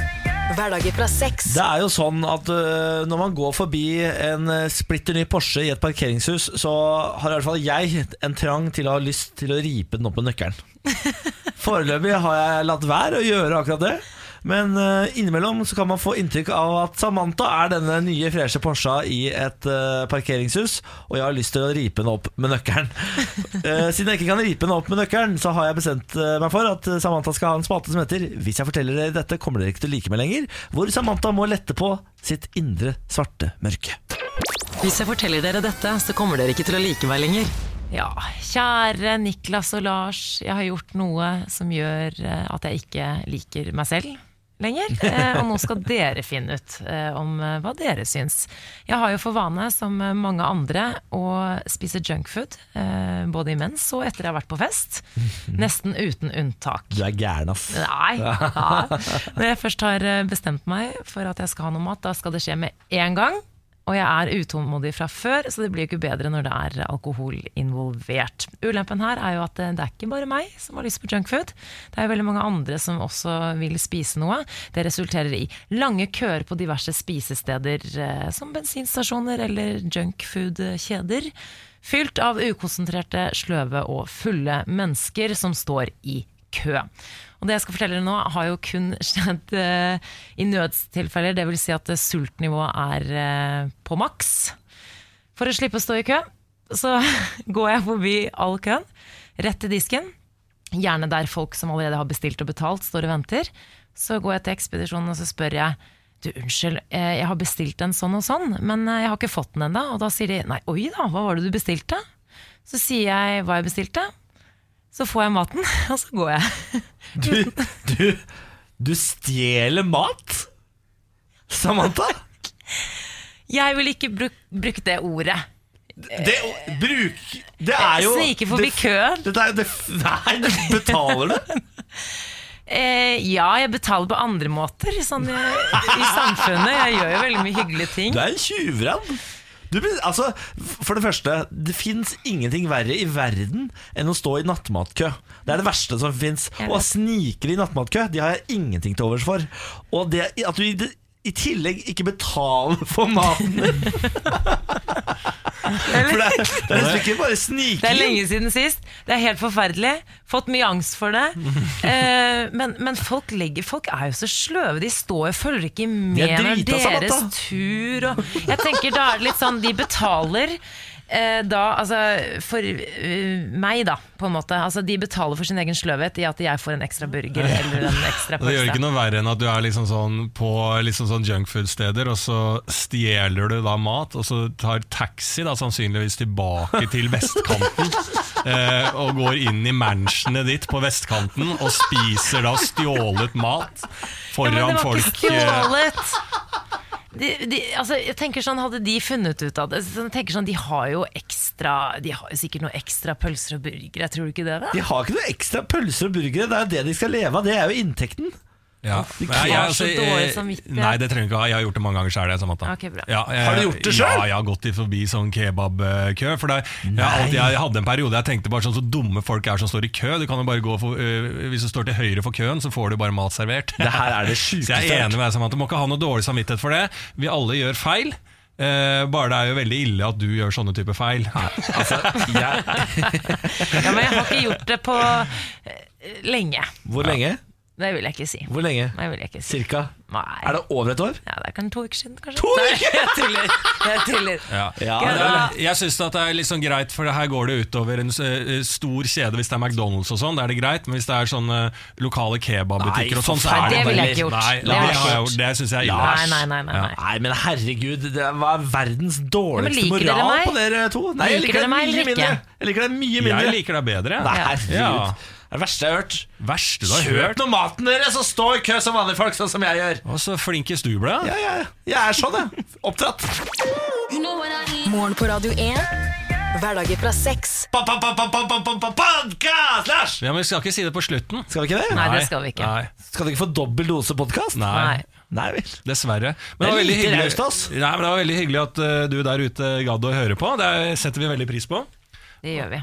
Hverdager fra sex. Det er jo sånn at uh, når man går forbi en øh, splitter ny Porsche i et parkeringshus, så har i hvert fall jeg en trang til å ha lyst til å ripe den opp med nøkkelen. Foreløpig har jeg latt være å gjøre akkurat det. Men eh, innimellom så kan man få inntrykk av at Samantha er denne nye freshe Porscha i et eh, parkeringshus, og jeg har lyst til å ripe den opp med nøkkelen. Eh, siden jeg ikke kan ripe den opp med nøkkelen, så har jeg bestemt meg for at Samantha skal ha en spalte som heter Hvis jeg forteller dere dette, kommer dere ikke til å like meg lenger. Hvor Samantha må lette på sitt indre svarte mørke. Hvis jeg forteller dere dette, så kommer dere ikke til å like meg lenger. Ja, kjære Niklas og Lars, jeg har gjort noe som gjør at jeg ikke liker meg selv lenger. Eh, Og nå skal dere finne ut eh, om eh, hva dere syns. Jeg har jo for vane, som mange andre, å spise junkfood. Både imens og etter jeg har vært på fest. Nesten uten unntak. Du er gæren, ass. Nei. Ja. Når jeg først har bestemt meg for at jeg skal ha noe mat, da skal det skje med en gang. Og jeg er utålmodig fra før, så det blir jo ikke bedre når det er alkohol involvert. Ulempen her er jo at det det er ikke bare meg som har lyst på junkfood. Det er jo veldig mange andre som også vil spise noe. Det resulterer i lange køer på diverse spisesteder, eh, som bensinstasjoner eller junkfood-kjeder. Fylt av ukonsentrerte, sløve og fulle mennesker som står i kø. Og det jeg skal fortelle dere nå, har jo kun skjedd uh, i nødstilfeller. Det vil si at eh, sultnivået er uh, på maks. For å slippe å stå i kø, så går jeg forbi all køen, rett til disken. Gjerne der folk som allerede har bestilt og betalt, står og venter. Så går jeg til ekspedisjonen og så spør jeg du, unnskyld, jeg har bestilt en sånn og sånn, men jeg har ikke fått den ennå. Og da sier de nei, oi da, hva var det du bestilte? Så sier jeg hva jeg bestilte. Så får jeg maten, og så går jeg. Du, du, du stjeler mat? Samantha? Jeg vil ikke bruk, bruke det ordet. Det, bruk, det er jo Snike forbi det- køen. Det er, det, nei, du betaler du? Eh, ja, jeg betaler på andre måter sånn i, i samfunnet. Jeg gjør jo veldig mye hyggelige ting. Du er en tjuvrann. Du, altså, for det første, det fins ingenting verre i verden enn å stå i nattmatkø. Det er det verste som fins. Å Og snikere i nattmatkø, de har jeg ingenting til overs for. Og det at du i, i tillegg ikke betaler for maten din. For det, er- det er nesten ikke bare sniking. Det er lenge siden sist. Det er helt forferdelig. Fått mye angst for det. Eh, men, men folk, legger, folk er jo så sløve. De står og følger ikke med når deres tur og Jeg tenker da er det litt sånn De betaler eh, da, altså For eh, meg, da, på en måte. Altså, de betaler for sin egen sløvhet i at jeg får en ekstra burger eller en ekstra Det gjør ikke noe verre enn at du er liksom sånn på liksom sånn junkfood-steder, og så stjeler du da mat, og så tar taxi da sannsynligvis tilbake til vestkanten, eh, og går inn i mansionet ditt på vestkanten og spiser da stjålet mat Ja, men foran det var folk. ikke eh, stjålet! De, de, altså, jeg tenker sånn, Hadde de funnet ut av det så jeg tenker sånn, De har jo ekstra De har jo sikkert noe ekstra pølser og burgere. Tror du ikke det? da? De har ikke noe ekstra pølser og burgere. Det er jo det de skal leve av. Det er jo inntekten. Ja. De Nei, jeg, så altså, dårlig eh. Nei, det trenger du ikke ha. Jeg har gjort det mange ganger sjøl. Okay. Ja, Har du gjort det selv? Ja, jeg har gått i forbi sånn kebabkø. For det, jeg, alltid, jeg hadde en periode jeg tenkte bare sånn så dumme folk er som står i kø. Du kan jo bare gå for, uh, Hvis du står til høyre for køen, så får du bare mat servert. Det her er det Så jeg er enig med deg Samantha. Du må ikke ha noe dårlig samvittighet for det. Vi alle gjør feil. Uh, bare det er jo veldig ille at du gjør sånne typer feil. Altså, jeg, Ja, men jeg har ikke gjort det på lenge. hvor lenge? Det vil jeg ikke si. Hvor lenge? Det vil jeg ikke si. Cirka? Nei. Er det over et år? Ja, det er kanskje to uker siden, kanskje. To Nei, jeg tuller. Jeg tuller. Ja. Ja, det Jeg syns det er litt sånn greit, for her går det utover en eh, stor kjede. Hvis det er McDonald's og sånn, da er det greit. Men hvis det er sånne lokale kebabbutikker Nei, og sånn, så er det Det ville jeg ikke gjort. Nei, Det det, jeg det syns jeg er ille. Nei, nei, nei. nei, nei. Nei, men herregud, det var verdens dårligste Ja, moral på dere to. Nei, jeg Liker liker dere det meg mye mindre. Jeg liker deg mye mindre. Jeg liker deg bedre. Nei, Ja. herregud. Det er det verste jeg har hørt. Verste du har hørt. nå maten deres, og stå i kø som vanlige folk, sånn som jeg gjør. Og så flinkest du ble. Ja, ja, jeg er sånn, jeg. Oppdratt. Morgen på Radio 1. Hverdager fra seks. Podkast, Lars! Ja, men Vi skal ikke si det på slutten. Skal vi ikke det? Nei, det skal vi ikke. Nei, Skal du ikke få dobbel dose podkast? nei. Nei. Nei vel. Dessverre. Men det var veldig hyggelig, raust. Nei, men det var veldig hyggelig at uh, du der ute gadd å høre på. Det setter vi veldig pris på. Det gjør vi.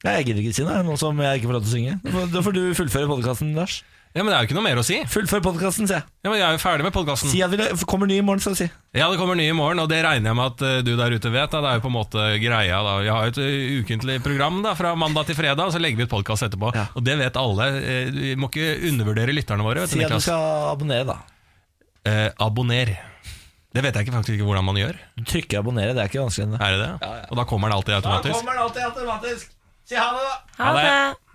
Jeg gidder ikke si noe, nå som jeg ikke får lov til å synge. Da får- du fullføre podkasten, Lars. Ja, men Det er jo ikke noe mer å si. Fullfør podkasten, sier jeg. Ja, men Jeg er jo ferdig med podkasten. Si at det kommer ny i morgen, skal du si. Ja, det kommer ny i morgen, og det regner jeg med at eh, du der ute vet. Da. Det er jo på en måte greia da. Vi har jo et eh, ukentlig program da, fra mandag til fredag, og så legger vi ut podkast etterpå. Ja. Og det vet alle. Eh, Vi må ikke undervurdere lytterne våre. Vet Si at du skal abonnere, da. Eh, abonner. Det vet jeg ikke faktisk ikke hvordan man gjør. Du trykker abonnere, det er ikke vanskelig. enn det. Er det det? Og da kommer den alltid automatisk. den alltid automatisk. Si ha det, da. Ha Ha det. det!